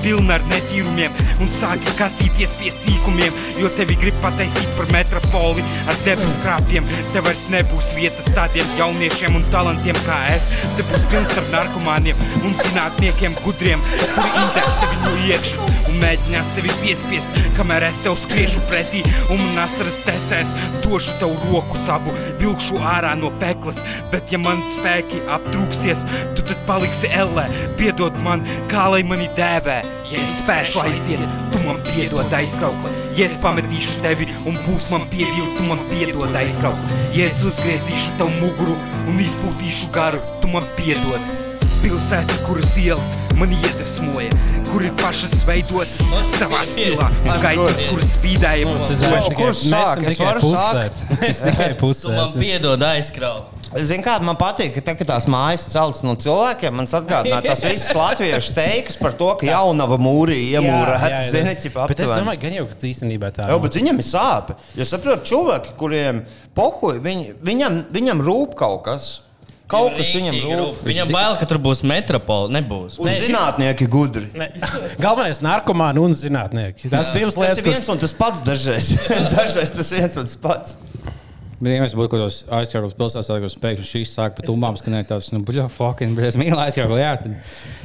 pilna ar netīrumiem Un sāki kasīties pie sīkumiem Jo tevi grib pataisīt par metropoli Ar debes krāpiem Te vairs nebūs vietas tādiem jauniešiem un talantiem kā es. Te būs pilns ar narkomāniem un zinātniekiem gudriem Kuri indeks no iekšas Un mēģinās tevi piespiest Kamēr es tev skriešu pretī. Un man asaras tesēs Došu tev roku savu Vilkšu ārā no peklas. Bet ja man spēki aptrūksies Tu tad paliksi ellē. Piedod man, kā lai mani dēvē. Ja es spēšu aiziet, tu man piedod aizkraukla Ja es pametīšu tevi un būs man pievilt, tu man piedod aizkraukla Ja es uzgriezīšu tev muguru un izpūtīšu garu, tu man piedod Pilsēta, kuras ielas mani iedvesmoja, kur ir pašas veidotas savā stilā. Gaismas, kuras spīdēja Tas mums ir kurš sāk? Es tikai varu pusē. sākt? Es tikai pusē. Man piedod aizkraut. Zini, kā man patīk, ka, tā, ka tās mājas celtas no cilvēkiem. Man atgādināja tas viss latviešu teiks par to, ka jaunava mūrī iemūrēta. Zini, ķipa Bet es domāju, gan jau, ka īstenībā tā Jā, nav. bet viņam ir sāpes. Jo saprotu, cilvēki, kuriem pohuj, viņ, viņam, viņam rūp kaut kas. Kaut kas viņam rūp. Viņam bail, ka tur būs metropola. Nebūs. Un zinātnieki gudri. Ne. Galvenais ir narkomāni un zinātnieki. Tas divas Tas lietas, ir viens un tas pats dažreiz. dažreiz tas viens un tas pats. Bet, ja mēs būtu kaut kādos aizsargos pilsētās, tad pēkšņi šīs sāk pat umbām skanēt tāds, nu, buļļo, fucking, bet es mīlu aizsargu, jā. Tad,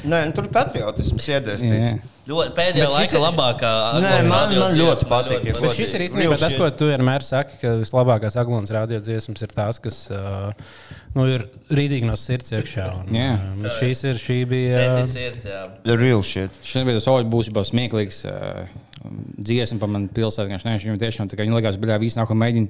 Nē, nu, tur patriotisms iedēstīts. jā. Ļoti pēdējā Bet šis laika ir- labākā. Nē, man- man ļoti patīk, ļoti Bet šis ir īstenībā tas, ko tu vienmēr saki, ka vislabākās aglons radiodziesmas ir tās, kas uh, nu, ir rītīgi no sirds iekšā. Un, Jā. uh, šīs ir, šī bija. Šeit ir sirds, jā. The real shit. Šodien bija tas oļu būsībā smieklīgs uh, dziesma par manu pilsētu. Viņš tiešām tā kā viņa likās, bet visu nāko mēģina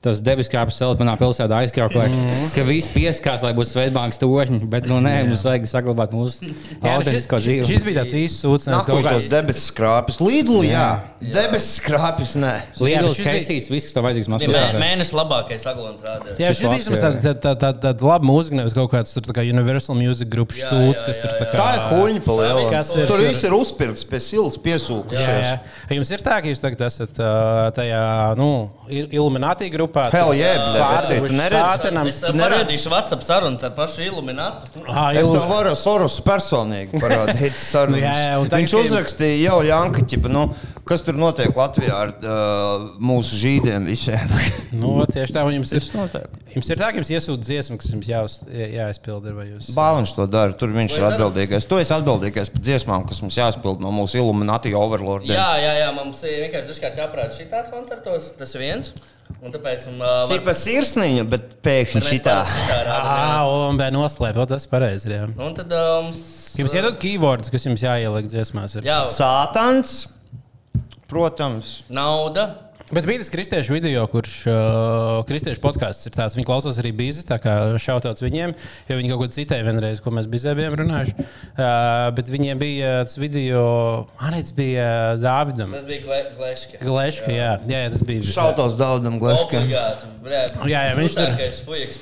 tas debeskāpes celt manā pilsētā aizkraut, lai, Mhm. ka viss pieskās, lai būtu Svetbāngas torņi. Bet, nu, nē, mums vajag saglabāt mūsu Jā, nu, šis, autentisko dzīvi. šis bija tāds īsts sūdzības. Nākamais tos debesu skrāpes. Līdlu, jā. Debesu skrāpes, nē. Liels šis bija- keisīts, viss, kas tev vajadzīgs mazliet. mē- Mēnesis labākais aglons rādījums. Jā, šis bija labs, tāda tā, tā, tā, tā laba mūzika, nevis kaut kāds tur tā kā Universal Music Group Jā, sūds, jā, kas tur jā, tā jā. kā. Tā ir huņa paliela. Tur viss ir uzpirkts pie silas Jā, piesūkušies. jā. Jums ir tā, ka jūs tagad esat tajā nu, Il- Illuminati grupā. Hell yeah, vecīt, tu neredzi? tev parādīšu WhatsApp sarunas ar pašu Illuminatu. Ā, Es tev varu Soros personīgi parādīt. sarunas. Jā, jā, Viņš uzrakstīja jau Janka, ķipa, nu, kas tur notiek Latvijā ar uh, mūsu žīdiem visiem. Nu, tieši tā, jums ir. Jums ir tā, ka jums iesūta dziesma, kas jums jā- jāizpild. ir, vai Jūs... Bāliņš to dara, tur viņš ir Vai dara? atbildīgais. Tu esi atbildīgais par dziesmām, kas mums jāizpild no mūsu Illuminati overlordiem. Jā, jā, jā, mums ir vienkārši dažkārt jāprāt šitā koncertos. Tas ir viens. Un tāpēc um, uh, var- Cipa sirsniņa, bet pēkšņi rādām, jā. Ah, un bija noslēpta. Tas ir pareizi. Jā. Un tad um, Jums iedod keywords, kas jums jāieliek dziesmās. Ir. jā, Sātans, protams. nauda. Bet bija tas kristiešu video, kurš uh, kristiešu podkāsts ir tāds. Viņi klausās arī bīzi, tā kā šautauts viņiem, jo viņi kaut ko citēja vienreiz, ko mēs bijām bijām runājuši. Uh, bet viņiem bija tas video, Anits bija Dāvidam. Tas bija gle- Gleška. Gleška, jā. jā, jā, tas bija. Šautos Daudam Gleškam. Obligāti. bļā, Jā, jā, viņš tur-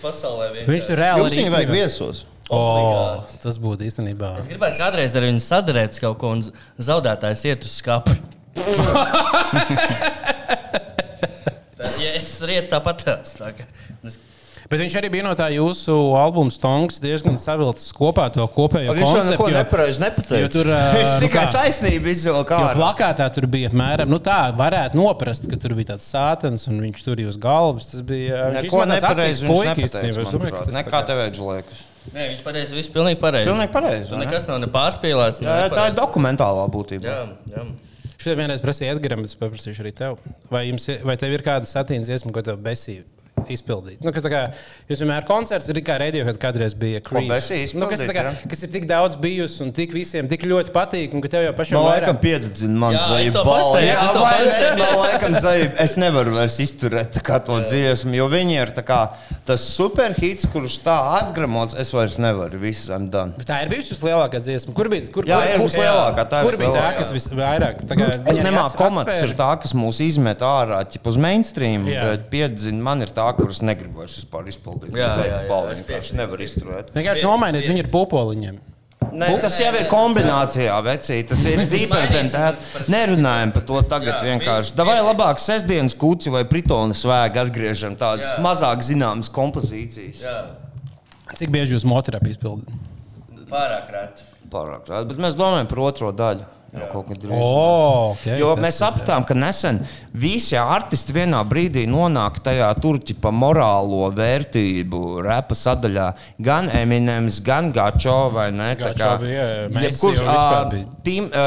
pasaulē. vienkārši. Viņš tur reāli Jums viņu vajag viesos. O, Obligāti. tas būtu īstenībā. Es gribētu kādreiz ar viņu sadarēt uz kaut ko, un zaudētājs iet uz skatu. tur ietu tāpat. Tā, Bet viņš arī bija no tā jūsu albuma Stonks diezgan savilcis kopā to kopējo Viņš jau konceptu. neko nepareizi jo nepateica. tur, Viņš nu tikai kā? taisnību izvilka plakātā tur bija apmēram nu, tā, varētu noprast, ka tur bija tāds sātens un viņš tur bija uz galvas. Tas bija viņš Neko nepareizi. Es domāju, ka tas Nekā tev vajag liekas. Nē, viņš pateica, viss pilnīgi pareizi. Pilnīgi pareizi, nekas nav ne pārspīlēts. ne Jā, tā ir dokumentālā būtība. Jā, jā. Šodien vienreiz prasīju Edgars, bet es paprasīšu arī tev. Vai, jums, vai tev ir kāda satīna dziesma, ko tev besīja? Izpildīt. Nu, kā, jūs vienmēr koncerts ir kā radio, kad kādreiz bija besī nu, kas, kā, kas ir tik daudz bijusi un tik visiem tik ļoti patīk, un ka tev jau pašam Man vairāk- laikam piededzina man es zvaigznes pasteidzu, Jā, es. Man laikam zvaigznes. Es nevaru vairs izturēt tā kā to dziesmu, jo viņi ir tā kā tas superhits, kurš tā atgramots. Es vairs nevaru. Viss I'm done. Bet Tā ir bijusi vislielākā dziesma. Kur bija? Kur, Jā, kur, ir vislielākā, tā ir Kur bija tā, kas visvairāk? Tā kā Es viņa arī nemāku ats- komatus, atspēra. ir tā, kas mūs izmet ārā, ķip uz mainstream, bet piedzina man ir tā, kuras negribu vispār izpildīt. Jā, jā, jā, Balvu es vienkārši nevar izturēt. Vienkārši nomainiet viņu ar pupoliņiem. Nē, tas jau ir kombinācijā, vecī. Tas ir that. Nerunājam par to tagad Jā, vienkārši. viss Vai pietiek. labāk sestdienas kuci vai pritona svēga atgriežam tādas Jā. mazāk zināmas kompozīcijas. jā. Cik bieži jūs motorāpi izpildāt? Pārāk rēti. Pārāk rādi. Bet mēs domājam par otro daļu. Jau kaut kad drīz. Oh, okay, Jo mēs sapratām, ka nesen visi artisti vienā brīdī nonāk tajā turķa morālo vērtību repa sadaļā. Gan Eminems, gan Gačo vai ne? Tā Gačo bija, Messi jebkurš, jau vispār ā, bija. tim, ā,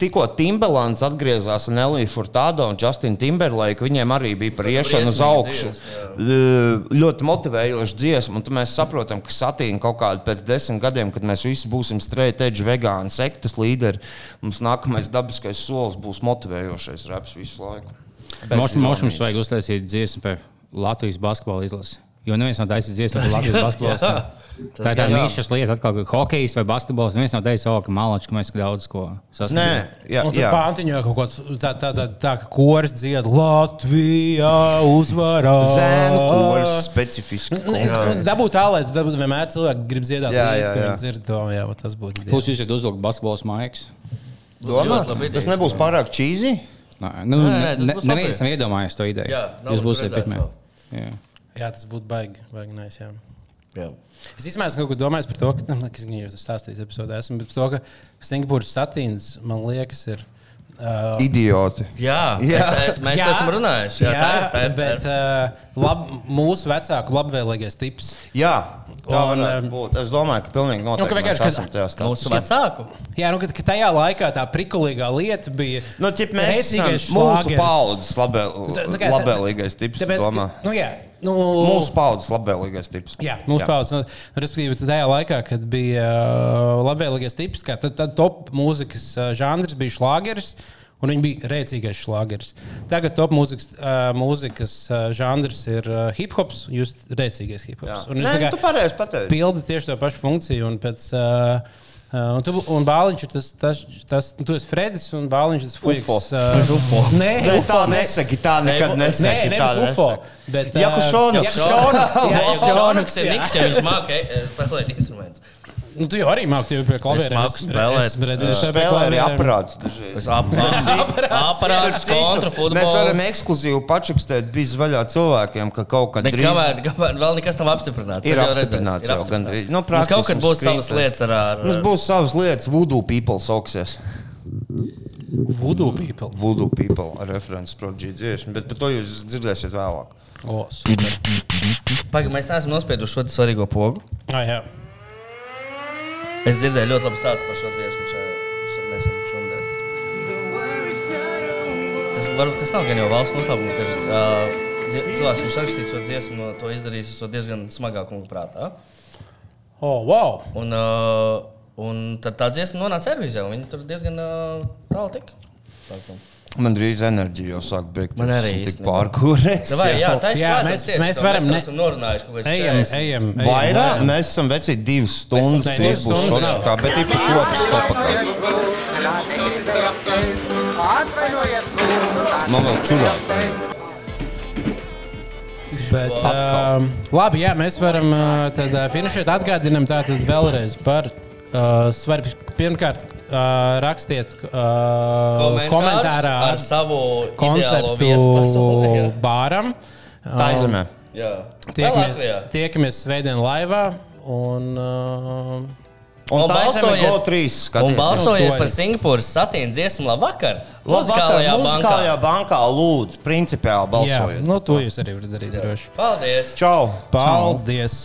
Tikko Timberlands atgriezās un Elija Furtado un Justin Timberlake, viņiem arī bija par iešanu uz augšu. dziesma, Ā, Ļoti motivējoša dziesma, un mēs saprotam, ka satīna kaut kādā pēc desmit gadiem, kad mēs visi būsim edge, vegāni, sektas līderi, mums nākamais dabiskais solis būs motivējošais reps visu laiku. Mums, mums, vajag uztaisīt dziesmu par Latvijas basketbola izlasi. Jo neviens nav taisījis dziesmu par Latvijas basketbola izlasi. Tā ir tā jā. nišas lieta, atkal, ka hokejs vai basketbols. Viens no teica, oh, ka malači, ka mēs daudz ko Nē, sasniedzam. jā, Un tur jā. pāntiņā kaut kāds tā, tā, tā, tā ka koris dzied Latvijā uzvarā. Zēnu koris specifiski. Dabūt tā, lai tu dabūtu vienmēr cilvēki grib dziedāt Jā, līdzi, jā, ka jā. viņi dzird to, jā, tas būtu. Plus jūs esat uzvilkt basketbols maigs. Domā, tas nebūs pārāk čīzi. Nē, nu, Nē, ne, tas ne, būs neviens nav iedomājies to ideju. Jā, jūs būsiet pirmie. Jā. Jā, tas būtu baigi, baigi nais, jā. Jā. Es īstenībā kaut ko domājis par to, ka, nu, kas jau tas stāstījis epizodē, esmu, bet par to, ka Singapūras satīns, man liekas, ir. Uh, Idioti. Jā, Jā. Es, mēs jā. esam runājuši. Jā, jā, tā ir. Tā ir, bet uh, lab, mūsu vecāku labvēlīgais tips. Jā, tā Un, varētu um, būt. Es domāju, ka pilnīgi Nu, ka noteikti mēs vienkārši, ka- esam tajā Mūsu stāvā. vecāku. Jā, nu, kad, kad tajā laikā tā prikulīgā lieta bija. Nu, ķip, mēs esam mūsu paudzes labē, Tā- tā kā- labvēlīgais tips. Tāpēc, domā. ka- nu, jā, nu, Mūsu paudzes labvēlīgais tips. Jā, mūsu paudzes. Nu, respektīvi, tajā laikā, kad bija uh, labvēlīgais tips, ka tad, tad top mūzikas uh, žanrs bija šlāgeris. Un viņi bija rēcīgais šlāgeris. Tagad top mūzikas, uh, mūzikas uh, žanrs ir uh, hip hops, jūs rēcīgais hip hops. Un Nē, tā tu pareizi pateici. pildi tieši to pašu funkciju. Un, pēc, uh, uh, un, tu, un Bāliņš ir tas, tas, tas nu, tu esi Fredis un Bāliņš ir tas fuiks. Ufo. Uh, nē, Nē, UFO, tā nē. nesaki, tā nekad Nē, nesaki. tā nevis UFO. Bet, Jakušonuks. Jakušonuks, jā, Jā, Jakušonuks, Šonuks ir niks, ja viņš māca spēlēt instrumentus. Nu, tu jau arī jau pie klavieriem. māku spēlēt. Redzēju, Spēlē arī aparāts dažreiz. Aparāts, kontra, Mēs futbols. varam ekskluzīvi pačakstēt bez vaļā cilvēkiem, ka kaut kad drīz kamēr, kamēr vēl nekas nav apstiprināts. ir apstiprināts jau gandrīz. Nu, Mums kaut kad būs savas lietas ar... ar Mums būs savas lietas, Voodoo People sauksies. Voodoo people. Voodoo People referents prodigy dziesmu, bet par to jūs dzirdēsiet vēlāk. O, super. Pagaidām, mēs neesam nospieduši šo svarīgo pogu. Ah, jā. Es dzirdēju ļoti labu stāstu par šo dziesmu nesen šodien. Tas, varbūt, tas nav gan jau valsts noslēpums, ka uh, cilvēks, kurš rakstīs šo dziesmu, to izdarīs ar diezgan smagā kungu prātā. O, wow. Un, uh, un tad tā dziesma nonāca servīzē, un viņi tur diezgan uh, tālu tika. Man drīz enerģija jau sāk beigties. Man arī īstenībā. pārgūrēs. Vai, jā, tā ir Jā, slēdzam mēs- varam ne- kaut kāds Ejam, ejam. ejam, Vairāk mēs esam veci divas stundas, divas būs šočakā, bet ir pusotras stopakā. Man vēl čurā. Bet, uh, labi, jā, mēs varam uh, tad, uh, finišēt. Atgādinām tātad vēlreiz par uh, svarbu. Pirmkārt, uh, rakstiet uh, komentārā ar savu konceptu jā. bāram. Tā izemē. Jā, Tiekamies, Latvijā. tiekamies svētdien laivā. Un, uh, Un Un balsojiet- GO3 Un balsojiet par. Singapūras satīnu dziesmu labvakar. Muzikālajā bankā. bankā lūdzu, principiāli jā, balsojiet. nu, to jūs arī varat darīt droši. Paldies! Čau! Paldies!